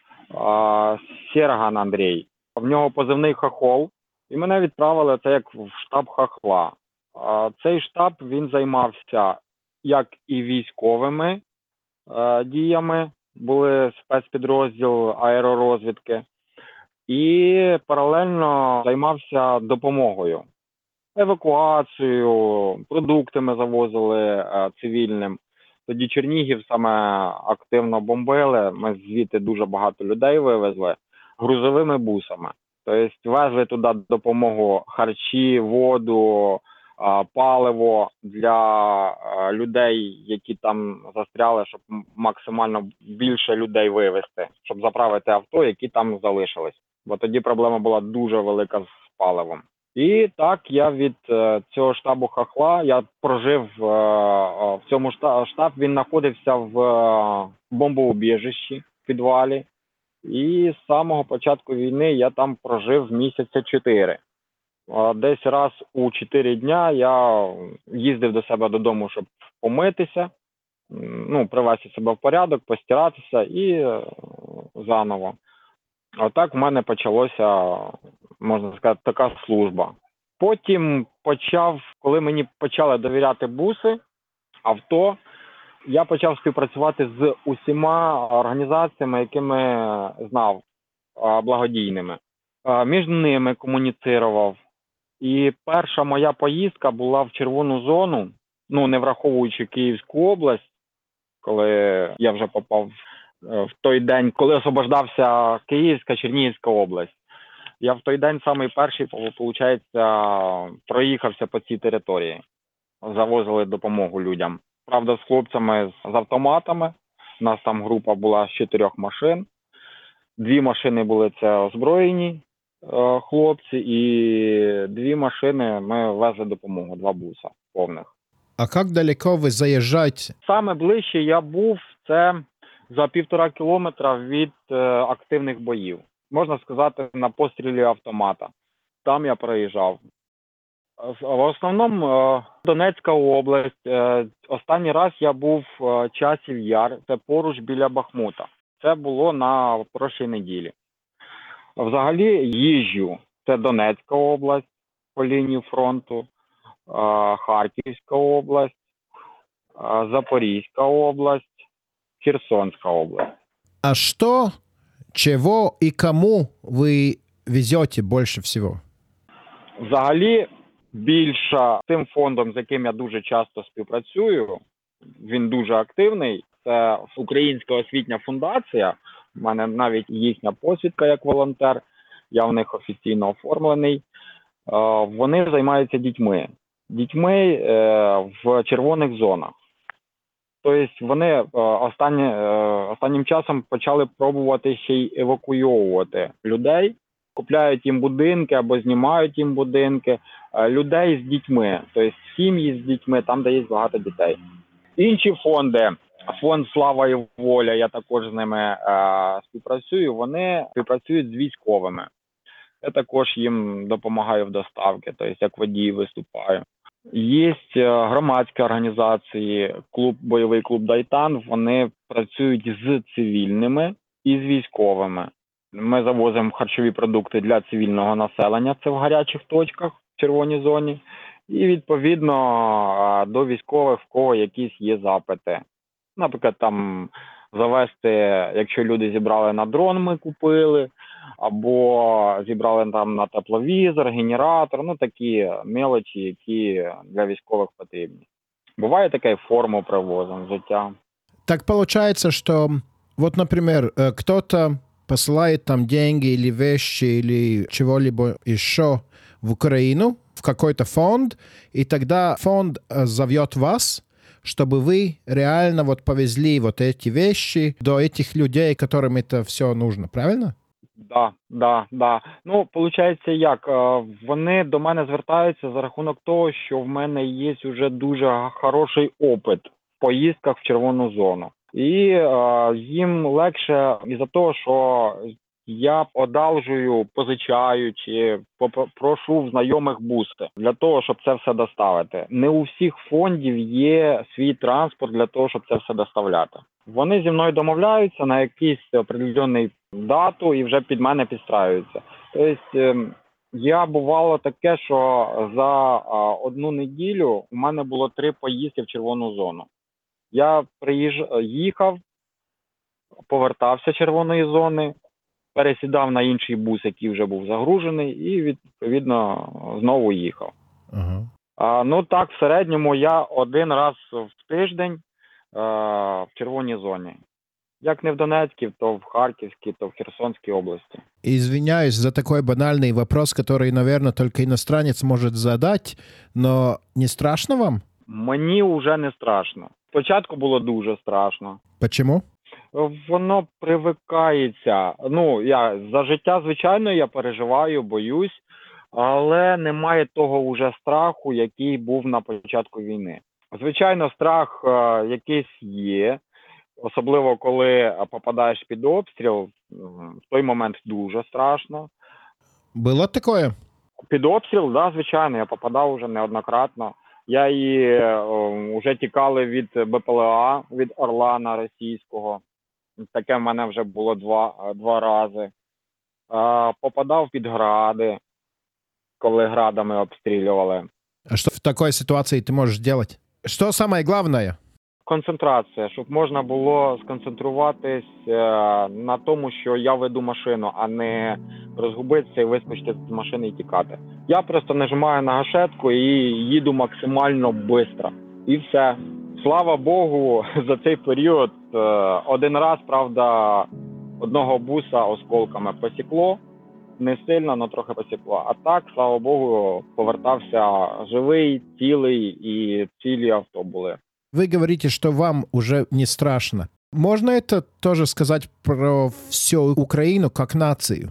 Серган Андрій. В нього позивний хахол, і мене відправили це як в штаб хахла. Цей штаб він займався як і військовими діями, були спецпідрозділ аеророзвідки, і паралельно займався допомогою, евакуацією, продукти ми завозили е, цивільним. Тоді Чернігів саме активно бомбили. Ми звідти дуже багато людей вивезли грузовими бусами. Тобто везли туди допомогу харчі, воду, паливо для людей, які там застряли, щоб максимально більше людей вивезти, щоб заправити авто, які там залишились бо тоді проблема була дуже велика з паливом. І так я від е, цього штабу хахла я прожив е, е, в цьому штаб. Він знаходився в бомбоубіжищі в підвалі, і з самого початку війни я там прожив місяця чотири. Десь раз у чотири дня я їздив до себе додому, щоб помитися, ну привести себе в порядок, постиратися і заново. Отак в мене почалося, можна сказати, така служба. Потім почав, коли мені почали довіряти буси, авто, я почав співпрацювати з усіма організаціями, якими знав, благодійними. Між ними комуніцирував. І перша моя поїздка була в червону зону, ну не враховуючи Київську область, коли я вже попав Е, в той день, коли освобождався Київська Чернігівська область. Я в той день самий перший, виходить, проїхався по цій території, завозили допомогу людям. Правда, з хлопцями з автоматами. У нас там група була з чотирьох машин. Дві машини були це озброєні е, хлопці, і дві машини ми везли допомогу, два буса повних. А як далеко ви заїжджаєте? Саме ближче я був це за півтора кілометра від е, активних боїв. Можна сказати, на пострілі автомата. Там я проїжджав. В основному е, Донецька область. Е, останній раз я був е, часів яр, це поруч біля Бахмута. Це було на прошлій неділі. Взагалі їжджу. Це Донецька область по лінії фронту, Харківська область, Запорізька область. Херсонская область. А что, чего и кому вы везете больше всего? Взагалі, більше тим фондом, з яким я дуже часто співпрацюю, він дуже активний. Це Українська освітня фундація. У мене навіть їхня посвідка як волонтер. Я в них офіційно оформлений. Е, вони займаються дітьми, дітьми е, в червоних зонах. Тобто вони е, останні, е, останнім часом почали пробувати ще й евакуйовувати людей, купляють їм будинки або знімають їм будинки, е, людей з дітьми, тобто сім'ї з дітьми, там де є багато дітей. Інші фонди, фонд Слава і воля, я також з ними співпрацюю. Вони співпрацюють з військовими. Я також їм допомагаю в доставці, тобто як водій виступаю. Є е, громадські організації, клуб, бойовий клуб Дайтан. Вони працюють з цивільними і з військовими. Ми завозимо харчові продукти для цивільного населення. Це в гарячих точках в червоній зоні, і відповідно е, до військових, в кого якісь є запити. Наприклад, там завести, якщо люди зібрали на дрон, ми купили або зібрали там на тепловізор, генератор, ну такі мелочі, які для військових потрібні. Буває таке форму привозом, життя. Так получается, что вот, например, э, кто-то посылает там деньги или вещи или чего-либо еще в Украину, в какой-то фонд, и тогда фонд э, зовет вас, чтобы вы реально вот повезли вот эти вещи до этих людей, которым это все нужно, правильно? Да, да, да. Ну, виходить, як вони до мене звертаються за рахунок того, що в мене є вже дуже хороший опит в поїздках в червону зону, і е, їм легше із за того, що я одалжую, позичаю чи прошу в знайомих бусти для того, щоб це все доставити. Не у всіх фондів є свій транспорт для того, щоб це все доставляти. Вони зі мною домовляються на якийсь определений дату і вже під мене підстраюються. Тобто ем, я бувало таке, що за одну неділю у мене було три поїздки в червону зону. Я приїж... їхав, повертався з червоної зони, пересідав на інший бус, який вже був загружений, і відповідно знову їхав. Ага. А, Ну так, в середньому я один раз в тиждень а, в червоній зоні. Як не в Донецкій, то в Харківській, то в Херсонській області. Извиняюсь за такой банальный вопрос, который, наверное, только иностранец может задать, но не страшно вам? Мені вже не страшно. Спочатку було дуже страшно. Почему? Воно привикається. Ну я за життя, звичайно, я переживаю, боюсь, але немає того уже страху, який був на початку війни. Звичайно, страх е, якийсь є, особливо коли попадаєш під обстріл. В той момент дуже страшно. Було таке? Під обстріл, да, звичайно, я попадав вже неоднократно. Я і вже тікали від БПЛА від Орлана російського. Таке в мене вже було два два рази. Попадав під гради, коли градами обстрілювали. А що в такій ситуації ти можеш робити? Що саме головне? Концентрація, щоб можна було сконцентруватись е, на тому, що я веду машину, а не розгубитися і вискочити з машини і тікати. Я просто нажимаю на гашетку і їду максимально швидко. І все. Слава Богу, за цей період е, один раз, правда, одного буса осколками посікло. Не сильно, але трохи посікло. А так, слава Богу, повертався живий, цілий і цілі авто були. Ви говорите, що вам уже не страшно. Можна это тоже сказать про всю Україну як націю?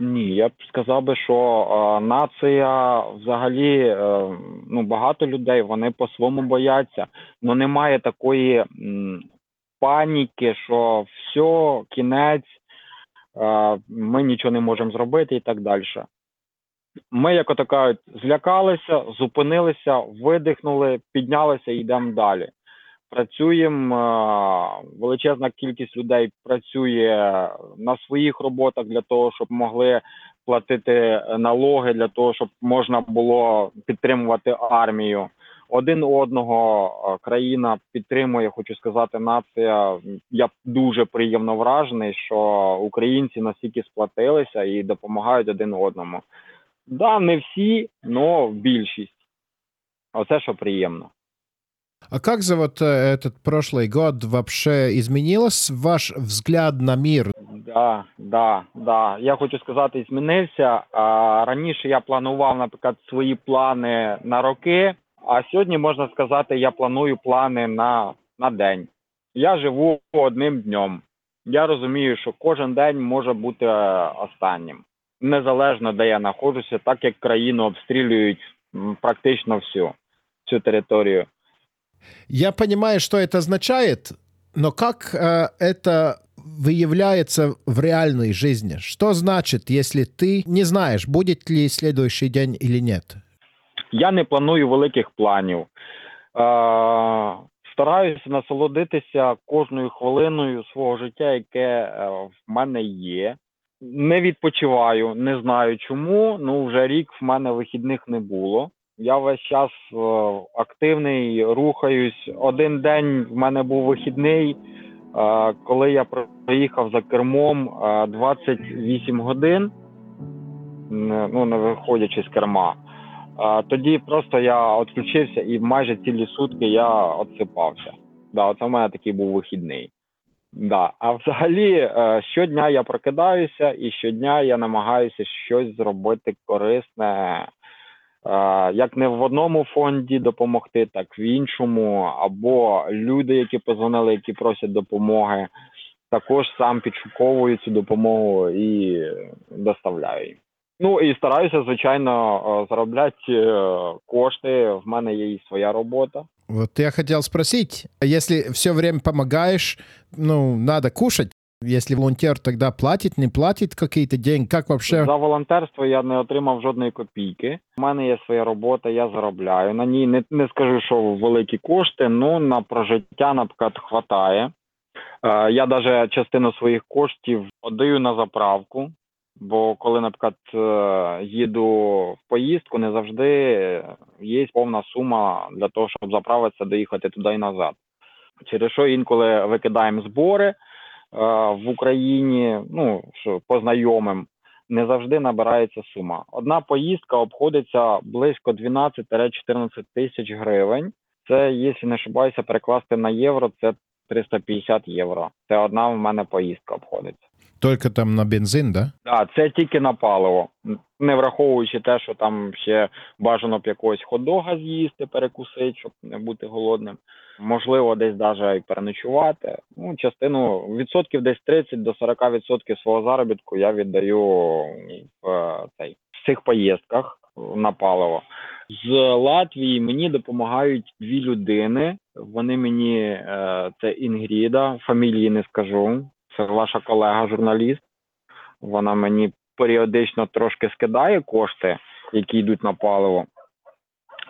Ні, я б сказав би, що е, нація взагалі е, ну багато людей вони по своєму бояться, але немає такої м, паніки, що все, кінець, е, ми нічого не можемо зробити і так далі. Ми, як ото злякалися, зупинилися, видихнули, піднялися і йдемо далі. Працюємо величезна кількість людей працює на своїх роботах для того, щоб могли платити налоги, для того, щоб можна було підтримувати армію. Один одного країна підтримує, хочу сказати, нація. Я дуже приємно вражений, що українці настільки сплатилися і допомагають один одному. Да, не всі, але більшість. Оце що приємно. А как за вот э, этот прошлый год вообще изменилось ваш взгляд на мир? Да, да, да. Я хочу сказати, змінився. А, Раніше я планував, наприклад, свої плани на роки, а сьогодні можна сказати, я планую плани на, на день. Я живу одним днем. Я розумію, що кожен день може бути е, останнім, незалежно де я знаходжуся, так як країну обстрілюють практично всю цю територію. Я понимаю, что это означает, но как э, это выявляется в реальной жизни? Что значит, если ты не знаешь, будет ли следующий день или нет? Я не планую великих планів. Е, Стараюся насолодитися кожною хвилиною свого життя, яке е, в мене є. Не відпочиваю, не знаю чому. Ну вже рік в мене вихідних не було. Я весь час е, активний, рухаюсь. Один день в мене був вихідний, е, коли я проїхав за кермом 28 е, годин, ну не виходячи з керма. Тоді просто я відключився і майже цілі сутки я відсипався. Да, Оце в мене такий був вихідний. Да. А взагалі, щодня я прокидаюся, і щодня я намагаюся щось зробити корисне як не в одному фонді допомогти, так в іншому, або люди, які позвонили, які просять допомоги, також сам підшуковую цю допомогу і доставляю. Ну і стараюся, звичайно, заробляти кошти. В мене є і своя робота. Вот я хотел спросить, если все время помогаешь, ну, надо кушать, Если волонтер тогда платит, не платит какие-то деньги, как вообще? За волонтерство я не отримав жодної копійки. У мене є своя робота, я заробляю. На ній не, не скажу, що великі кошти, але на прожиття, наприклад, хватає. Е, я навіть частину своїх коштів віддаю на заправку. Бо коли, наприклад, е, їду в поїздку, не завжди є повна сума для того, щоб заправитися, доїхати туди і назад. Через що інколи викидаємо збори в Україні, ну що по знайомим, не завжди набирається сума. Одна поїздка обходиться близько 12-14 тисяч гривень. Це, якщо не ошибаюся, перекласти на євро, це 350 євро. Це одна в мене поїздка обходиться. Только там на бензин, да? Так, це тільки на паливо, не враховуючи те, що там ще бажано б якогось хот-дога з'їсти, перекусити, щоб не бути голодним. Можливо, десь навіть і переночувати. Ну, частину відсотків десь 30 до 40 відсотків свого заробітку я віддаю в цей в цих поїздках на паливо. З Латвії мені допомагають дві людини. Вони мені е, це Інгріда, фамілії не скажу. Це ваша колега, журналіст. Вона мені періодично трошки скидає кошти, які йдуть на паливо.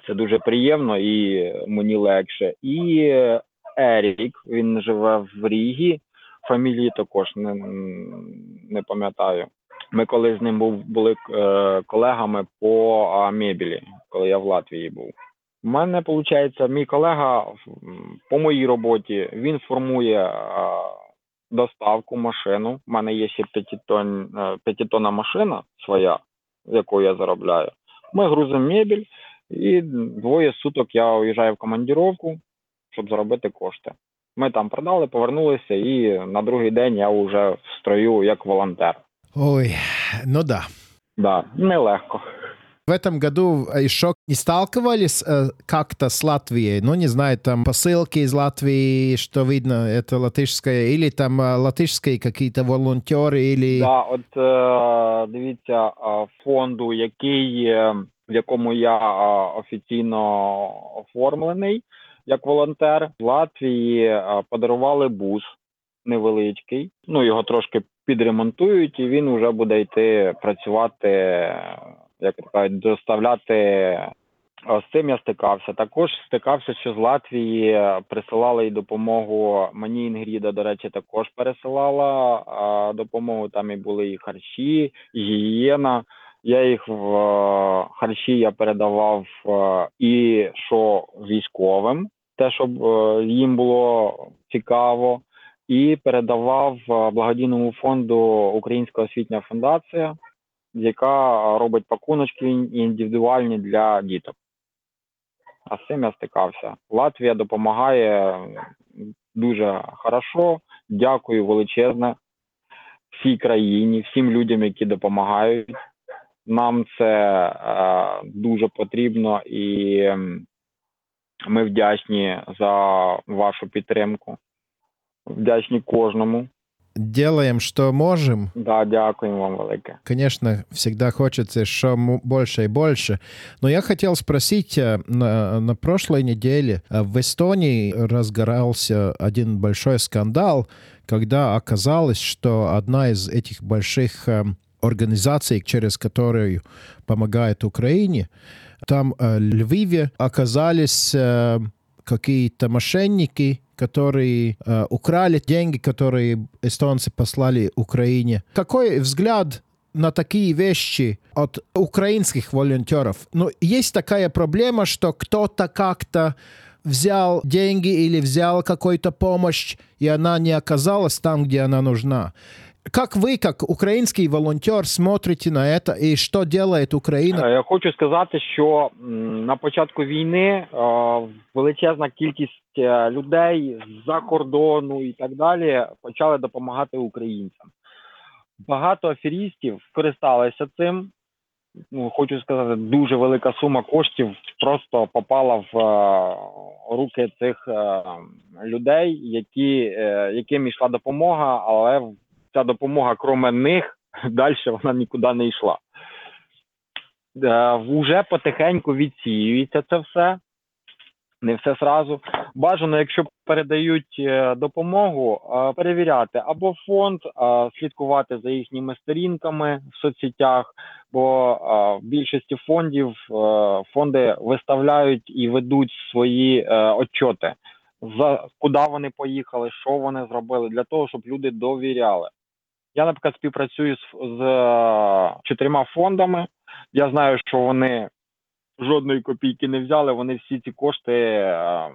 Це дуже приємно і мені легше. І Ерік, він живе в Рігі. Фамілії також не не пам'ятаю. Ми коли з ним був, були е, колегами по мебілі, коли я в Латвії був. У мене виходить, мій колега по моїй роботі він формує доставку машину. У мене є ще е, п'ятитонна машина своя, яку я заробляю. Ми грузимо мебіль, і двоє суток я уїжджаю в командіровку, щоб заробити кошти. Ми там продали, повернулися, і на другий день я вже в строю як волонтер. Ой, ну да. Да, нелегко В этом году еще не сталкивались э, как-то с Латвией? Ну, не знаю, там посылки из Латвии, что видно, это латышское, или там э, латышские какие-то волонтери, или... Да, от е, дивіться, фонду, який, в якому я офіційно оформлений як волонтер, в Латвії подарували бус невеличкий. Ну, його трошки підремонтують, і він вже буде йти працювати як кажуть, доставляти. З цим я стикався. Також стикався, що з Латвії присилали і допомогу. Мені Інгріда, до речі, також пересилала а, допомогу. Там і були і харчі, і гігієна. Я їх в харчі я передавав і що військовим, те, щоб е, їм було цікаво, і передавав благодійному фонду Українська освітня фундація яка робить пакуночки індивідуальні для діток. А з цим я стикався. Латвія допомагає дуже хорошо. Дякую величезне всій країні, всім людям, які допомагають. Нам це е, дуже потрібно і ми вдячні за вашу підтримку. Вдячні кожному делаем, что можем. Да, дякуем вам велике. Конечно, всегда хочется что больше и больше. Но я хотел спросить, э, на, на прошлой неделе э, в Эстонии разгорался один большой скандал, когда оказалось, что одна из этих больших э, организаций, через которую помогает Украине, там в Львиве оказались какие-то мошенники, которые э, украли деньги, которые эстонцы послали Украине. Какой взгляд на такие вещи от украинских волонтеров? Ну, есть такая проблема, что кто-то как-то взял деньги или взял какую-то помощь, и она не оказалась там, где она нужна. Как вы, как український волонтер, смотрите на это і що делает Україна? Я хочу сказати, що на початку війни величезна кількість е, людей з-за кордону і так далі почали допомагати українцям. Багато аферістів скористалися цим. Ну, Хочу сказати, дуже велика сума коштів просто попала в е, руки цих е, людей, які, яким йшла допомога, але ця допомога, кроме них, далі вона нікуди не йшла. Вже потихеньку відсіюється це все, не все зразу. бажано, якщо передають е, допомогу, е, перевіряти або фонд, слідкувати за їхніми сторінками в соцсетях, бо в більшості фондів фонди виставляють і ведуть свої отчоти, за куди вони поїхали, що вони зробили, для того, щоб люди довіряли. Я, наприклад, співпрацюю з, з чотирма фондами. Я знаю, що вони жодної копійки не взяли. Вони всі ці кошти е,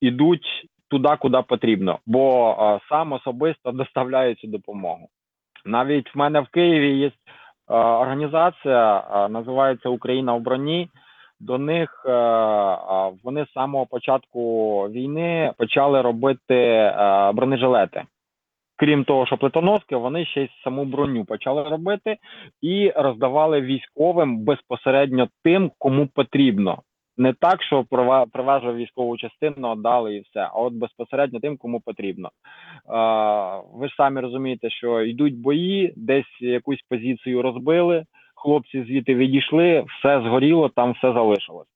йдуть туди, куди потрібно, бо е, сам особисто доставляю цю допомогу. Навіть в мене в Києві є е, організація, е, називається Україна в броні. До них е, е, вони з самого початку війни почали робити е, бронежилети крім того, що плитоноски, вони ще й саму броню почали робити і роздавали військовим безпосередньо тим, кому потрібно. Не так, що привезли військову частину, дали і все, а от безпосередньо тим, кому потрібно. Ви ж самі розумієте, що йдуть бої, десь якусь позицію розбили, хлопці звідти відійшли, все згоріло, там все залишилось.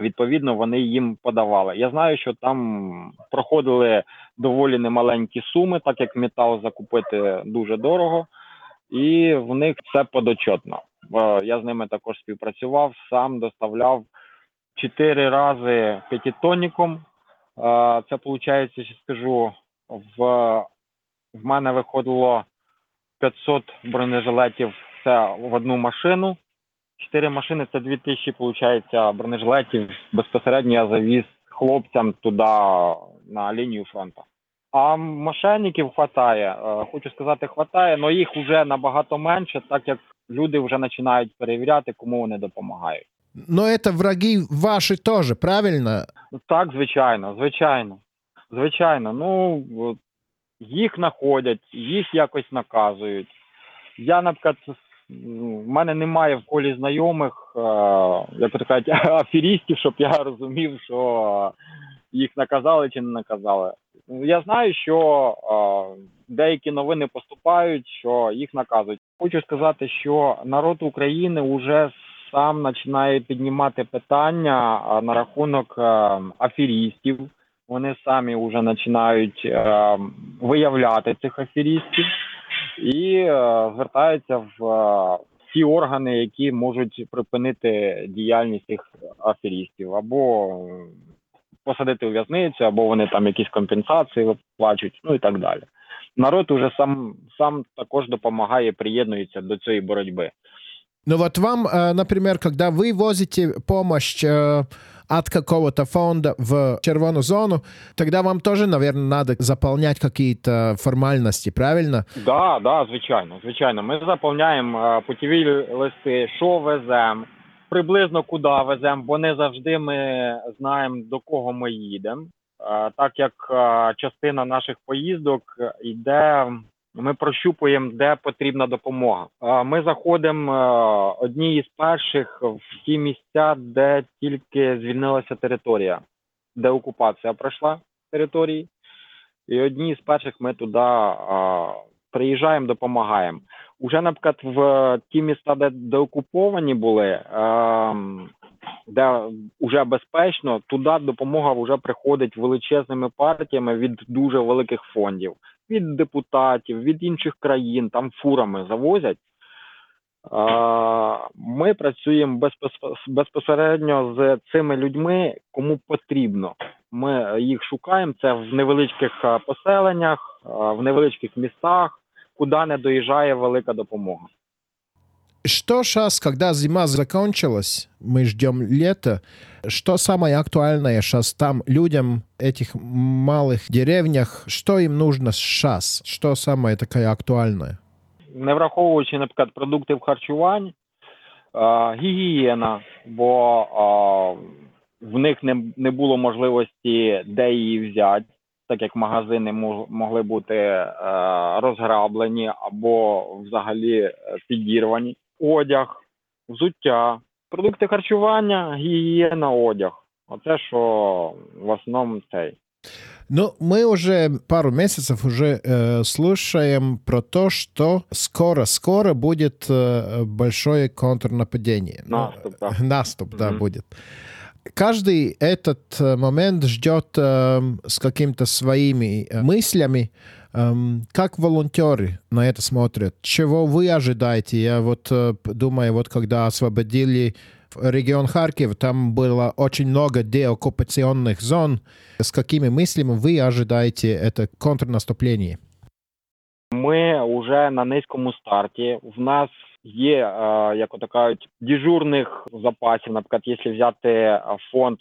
Відповідно, вони їм подавали. Я знаю, що там проходили доволі немаленькі суми, так як метал закупити дуже дорого, і в них все подочотно. Я з ними також співпрацював, сам доставляв чотири рази п'ятитонником. Це виходить, що скажу, в в мене виходило 500 бронежилетів це в одну машину. Чотири машини це дві тисячі, виходить, бронежилетів. Безпосередньо я завіз хлопцям туди на лінію фронту. А мошенників вистачає. Е, хочу сказати, вистачає, але їх вже набагато менше, так як люди вже починають перевіряти, кому вони допомагають. Ну, це враги ваші теж, правильно? Так, звичайно, звичайно. Звичайно. Ну їх знаходять, їх якось наказують. Я, наприклад, Ну, в мене немає в колі знайомих, е, як то кажуть, аферістів, щоб я розумів, що їх наказали чи не наказали. Я знаю, що е, деякі новини поступають, що їх наказують. Хочу сказати, що народ України вже сам починає піднімати питання е, на рахунок аферістів. Вони самі вже починають виявляти цих аферістів і е, звертаються в е, ті органи, які можуть припинити діяльність цих аферістів, або посадити у в'язницю, або вони там якісь компенсації виплачують, ну і так далі. Народ уже сам сам також допомагає, приєднується до цієї боротьби. Ну вот вам, э, например, когда вы возите помощь э, от какого-то фонда в червоную зону, тогда вам тоже, наверное, надо заполнять какие-то формальности, правильно? Да, да, звичайно, звичайно. Ми заповняємо путіві листи, що веземо, приблизно куди веземо, бо не завжди ми знаємо, до кого ми їдемо. Так як частина наших поїздок йде ми прощупуємо, де потрібна допомога. Ми заходимо одні із перших в ті місця, де тільки звільнилася територія, де окупація пройшла території. І одні з перших ми туди приїжджаємо, допомагаємо. Уже, наприклад, в ті міста, де, де окуповані були, де вже безпечно, туди допомога вже приходить величезними партіями від дуже великих фондів від депутатів, від інших країн, там фурами завозять. Ми працюємо безпосередньо з цими людьми, кому потрібно. Ми їх шукаємо це в невеличких поселеннях, в невеличких містах, куди не доїжджає велика допомога. Что сейчас, когда зима закончилась, мы ждем лета, что самое актуальное сейчас там людям, этих малых деревнях, что им нужно сейчас? Что самое такое актуальное? Не враховуючи, наприклад, продукти в харчувань, гігієна, бо в них не не було можливості де її взяти, так як магазини могли бути розграблені або взагалі підірвані одяг, взуття, продукти харчування, гігієна, одяг. Оце що в основному цей. Ну, мы уже пару месяцев уже э, слушаем про то, что скоро-скоро будет э, большое контрнападение. Наступ, да. Наступ, да, mm-hmm. будет. каждый этот момент ждет с какими-то своими мыслями. Как волонтеры на это смотрят? Чего вы ожидаете? Я вот думаю, вот когда освободили регион Харьков, там было очень много деоккупационных зон. С какими мыслями вы ожидаете это контрнаступление? Ми вже на низькому старті. В нас є, як то кажуть, дежурних запасів. Наприклад, якщо взяти фонд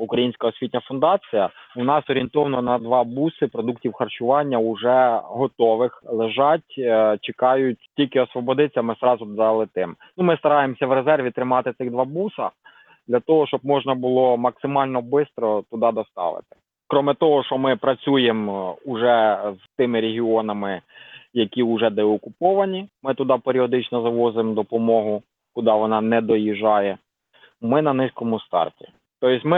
Українська освітня фундація, у нас орієнтовно на два буси продуктів харчування вже готових лежать, чекають тільки освободиться. Ми зразу залетим. Ну ми стараємося в резерві тримати цих два буса для того, щоб можна було максимально швидко туди доставити. Кроме того, що ми працюємо уже з тими регіонами які вже деокуповані. Ми туди періодично завозимо допомогу, куди вона не доїжджає. Ми на низькому старті. Тобто ми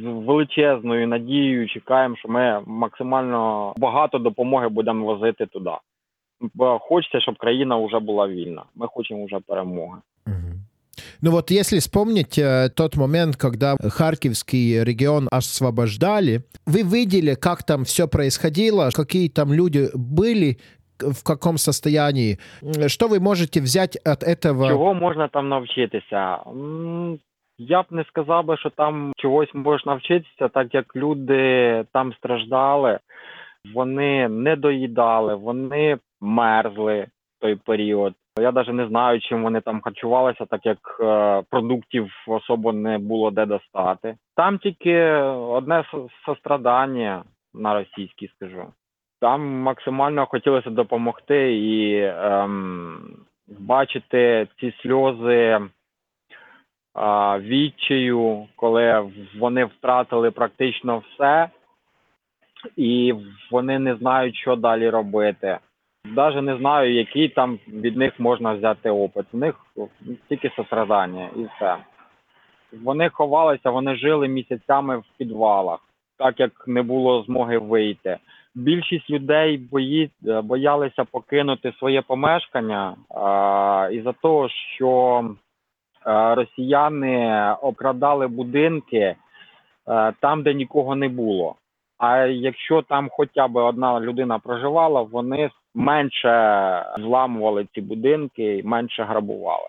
з величезною надією чекаємо, що ми максимально багато допомоги будемо возити туди. Бо хочеться, щоб країна вже була вільна. Ми хочемо вже перемоги. Ну вот если вспомнить э, тот момент, когда Харьковский регион освобождали, вы видели, как там все происходило, какие там люди были, в каком состоянии. Что вы можете взять от этого? Чого можна там навчитися? Я б не сказав би, що там чогось можна навчитися, так як люди там страждали, вони не доїдали, вони мерзли в той період. Я навіть не знаю, чим вони там харчувалися, так як е, продуктів особо не було де достати. Там тільки одне сострадання на російській скажу. Там максимально хотілося допомогти і ем, бачити ці сльози е, відчаю, коли вони втратили практично все, і вони не знають, що далі робити. Навіть не знаю, який там від них можна взяти опит. У них тільки сострадання і все. Вони ховалися, вони жили місяцями в підвалах, так як не було змоги вийти більшість людей бої, е, боялися покинути своє помешкання а, із-за того, що а, е, росіяни обкрадали будинки а, е, там, де нікого не було. А якщо там хоча б одна людина проживала, вони менше зламували ці будинки і менше грабували.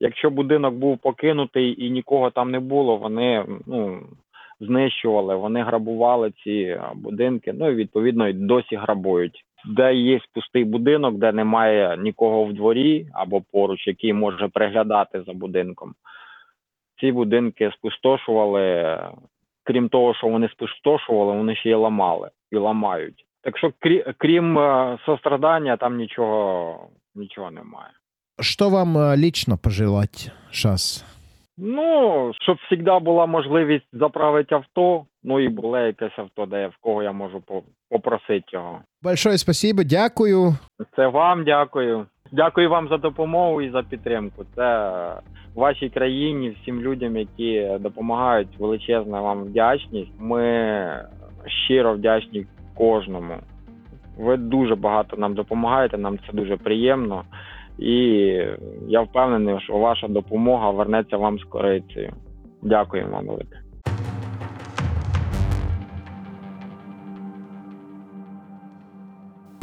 Якщо будинок був покинутий і нікого там не було, вони ну знищували, вони грабували ці будинки. Ну і відповідно і досі грабують. Де є пустий будинок, де немає нікого в дворі або поруч, який може приглядати за будинком. Ці будинки спустошували. Крім того, що вони спустошували, вони ще й ламали і ламають. Так що, крім е, сострадання, там нічого нічого немає. Що вам е, лично пожелати зараз? Ну, щоб завжди була можливість заправити авто, ну і було якесь авто, де в кого я можу попросити його. Большое спасибо, дякую. Це вам дякую. Дякую вам за допомогу і за підтримку. Це вашій країні, всім людям, які допомагають. Величезна вам вдячність. Ми щиро вдячні кожному. Ви дуже багато нам допомагаєте, нам це дуже приємно. І я впевнений, що ваша допомога вернеться вам з корицею. Дякую вам велике.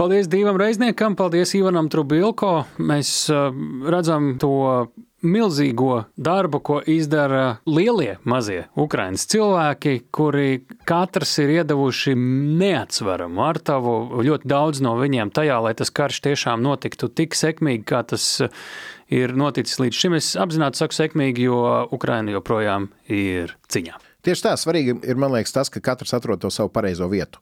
Paldies Dievam Reizniekam, paldies Ivanam Trubilko. Mēs uh, redzam to milzīgo darbu, ko izdara lielie mazie Ukraiņas cilvēki, kuri katrs ir iedavuši neatsveramu ar tavu ļoti daudz no viņiem tajā, lai tas karš tiešām notiktu tik sekmīgi, kā tas ir noticis līdz šim. Es apzināti saku sekmīgi, jo Ukraina joprojām ir ciņā. Tieši tā, svarīgi ir, man liekas, tas, ka katrs atrod to savu pareizo vietu.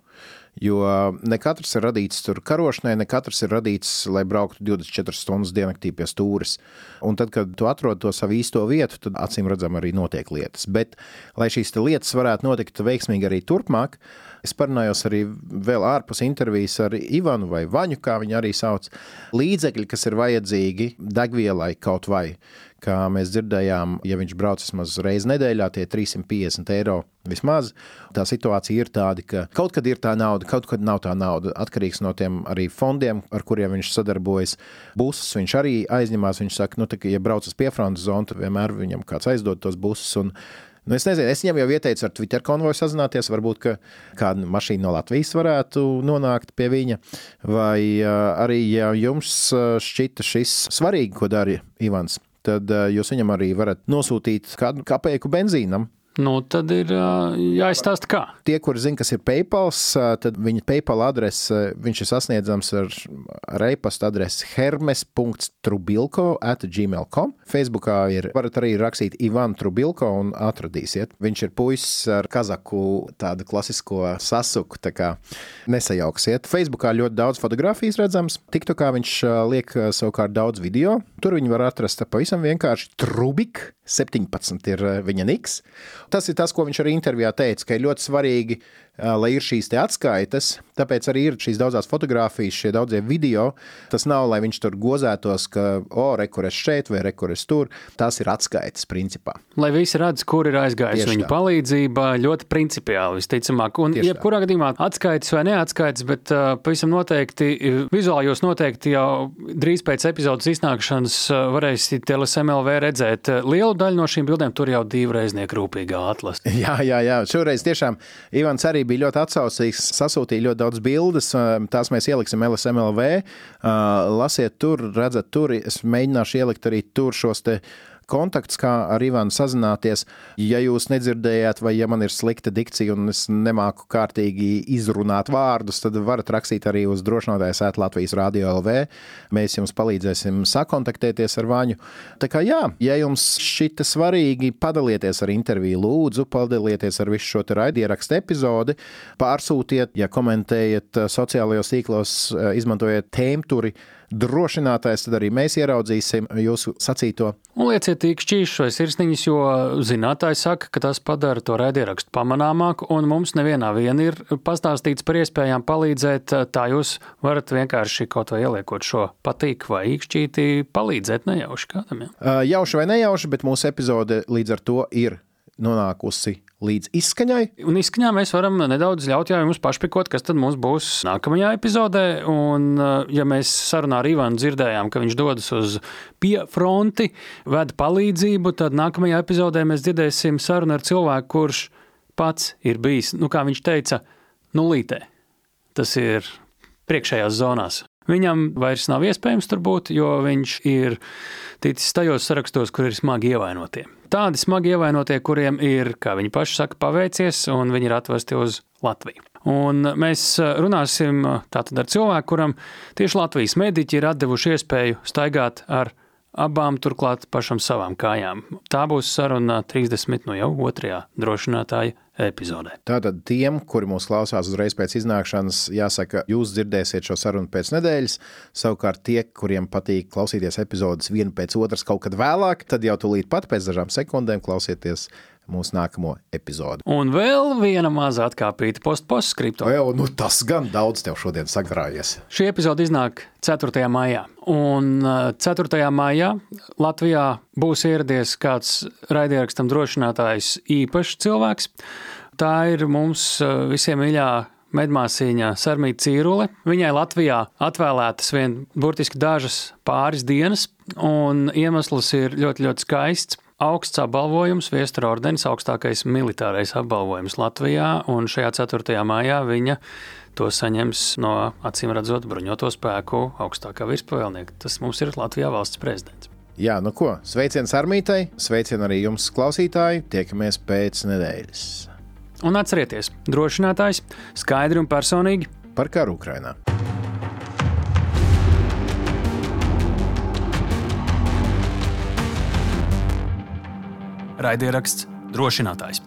Jo ne katrs ir radīts tur karošanai, ne katrs ir radīts, lai brauktu 24 stundas diennaktī pie stūres. Un tad, kad tu atrod to savu īsto vietu, tad acīm redzam arī notiek lietas. Bet, lai šīs lietas varētu notikt veiksmīgi arī turpmāk, es parunājos arī vēl ārpus intervijas ar Ivanu vai Vaņu, kā viņi arī sauc, līdzekļi, kas ir vajadzīgi degvielai kaut vai kā mēs dzirdējām, ja viņš brauc vismaz reizi nedēļā, tie 350 eiro vismaz. Tā situācija ir tāda, ka kaut kad ir tā nauda, kaut kad nav tā nauda. Atkarīgs no tiem arī fondiem, ar kuriem viņš sadarbojas. Busus viņš arī aizņemās. Viņš saka, nu, tā, ja brauc uz piefrontes zonu, tad vienmēr viņam kāds aizdod tos busus. Un Nu, es nezinu, es viņam jau ieteicu ar Twitter konvoju sazināties. Varbūt kāda mašīna no Latvijas varētu nonākt pie viņa. Vai arī, ja jums šķita šis svarīgi, ko dara Ivans, tad jūs viņam arī varat nosūtīt kādu kapeiku benzīnam. Nu, tad ir jāizstāsta, kā. Tie, kuri zina, kas ir PayPal, tad viņa PayPal adrese ir sasniedzams ar, ar e-pasta adresi hermes.trubilko at gmail.com. Facebookā ir, varat arī rakstīt Ivan Trubilko un atradīsiet. Viņš ir puisis ar kazaku tādu klasisko sasuku, tā kā nesajauksiet. Facebookā ļoti daudz fotografijas redzams. TikTokā viņš liek savukārt daudz video. Tur viņi var atrast pavisam vienkārši Trubik 17 ir viņa niks. Tas ir tas, ko viņš arī intervijā teica, ka ir ļoti svarīgi lai ir šīs atskaites. Tāpēc arī ir šīs daudzās fotogrāfijas, šie daudzie video. Tas nav, lai viņš tur gozētos, ka, o, oh, rekurors šeit vai rekurors tur. Tas ir atskaites principā. Lai visi redz, kur ir aizgājis viņa palīdzība, ļoti principiāli visticamāk. Un, Tieši jebkurā tā. gadījumā atskaites vai neatskaites, bet uh, pavisam noteikti vizuāli jūs noteikti jau drīz pēc epizodes iznākšanas uh, varēsiet LSMLV redzēt lielu daļu no šīm bildēm. Tur jau divreiznieku rūpīgā atlase. Jā, jā, jā. Šoreiz tiešām Ivans arī bija ļoti atsaucīgs, sasūtīja ļoti daudz bildes. Tās mēs ieliksim LSMLV. Lasiet tur, redzat, tur. Es mēģināšu ielikt arī tur šos te kontakts, kā ar Ivanu sazināties. Ja jūs nedzirdējāt, vai ja man ir slikta dikcija un es nemāku kārtīgi izrunāt vārdus, tad varat rakstīt arī uz drošinātājs ēt Latvijas Rādio LV. Mēs jums palīdzēsim sakontaktēties ar Vaņu. Tā kā jā, ja jums šita svarīgi, padalieties ar interviju, lūdzu, padalieties ar visu šo raidierakstu epizodi, pārsūtiet, ja komentējat sociālajos tīklos, izmantojiet tēmturi drošinātājs, tad arī mēs ieraudzīsim jūsu sacīto. Un lieciet īkšķīšus vai sirsniņus, jo zinātāji saka, ka tas padara to raidierakstu pamanāmāku, un mums nevienā vien ir pastāstīts par iespējām palīdzēt. Tā jūs varat vienkārši kaut vai ieliekot šo patīk vai īkšķīti palīdzēt nejauši kādam. Ja? Jauši vai nejauši, bet mūsu epizode līdz ar to ir nonākusi līdz izskaņai. Un izskaņā mēs varam nedaudz ļaut jums pašpikot, kas tad mums būs nākamajā epizodē. Un, eh, ja mēs sarunā ar Ivanu dzirdējām, ka viņš dodas uz piefronti, ved palīdzību, tad nākamajā epizodē mēs dzirdēsim sarunu ar cilvēku, kurš pats ir bijis, nu, kā viņš teica, nulītē. Tas ir priekšējās zonās. Viņam vairs nav iespējams tur būt, jo viņš ir ticis tajos sarakstos, kur ir smagi ievainotie tādi smagi ievainotie, kuriem ir, kā viņi paši saka, paveicies, un viņi ir atvesti uz Latviju. Un mēs runāsim tātad ar cilvēku, kuram tieši Latvijas mediķi ir devuši iespēju staigāt ar abām turklāt pašam savām kājām. Tā būs saruna 30 no jau otrajā drošinātāja epizodē. Tātad tiem, kuri mūs klausās uzreiz pēc iznākšanas, jāsaka, jūs dzirdēsiet šo sarunu pēc nedēļas. Savukārt tie, kuriem patīk klausīties epizodes vienu pēc otras kaut kad vēlāk, tad jau tūlīt pat pēc dažām sekundēm klausieties mūsu nākamo epizodi. Un vēl viena maza atkāpīta postpostskripta. Jā, nu tas gan daudz tev šodien sagrājies. Šī epizode iznāk 4. maijā. Un 4. Uh, maijā Latvijā būs ieradies kāds raidierakstam drošinātājs īpašs cilvēks. Tā ir mums uh, visiem mīļā medmāsīņa Sarmīta Cīrule. Viņai Latvijā atvēlētas vien burtiski dažas pāris dienas, un iemesls ir ļoti, ļoti skaists augsts apbalvojums, Viestura ordenis, augstākais militārais apbalvojums Latvijā, un šajā 4. maijā viņa to saņems no acīm redzot bruņoto spēku augstākā virspavēlnieka. Tas mums ir Latvijā valsts prezidents. Jā, nu ko, sveiciens armītai, sveicien arī jums, klausītāji, tiekamies pēc nedēļas. Un atcerieties, drošinātājs skaidri un personīgi par karu Ukrainā. Raidieraksts drošinātājs.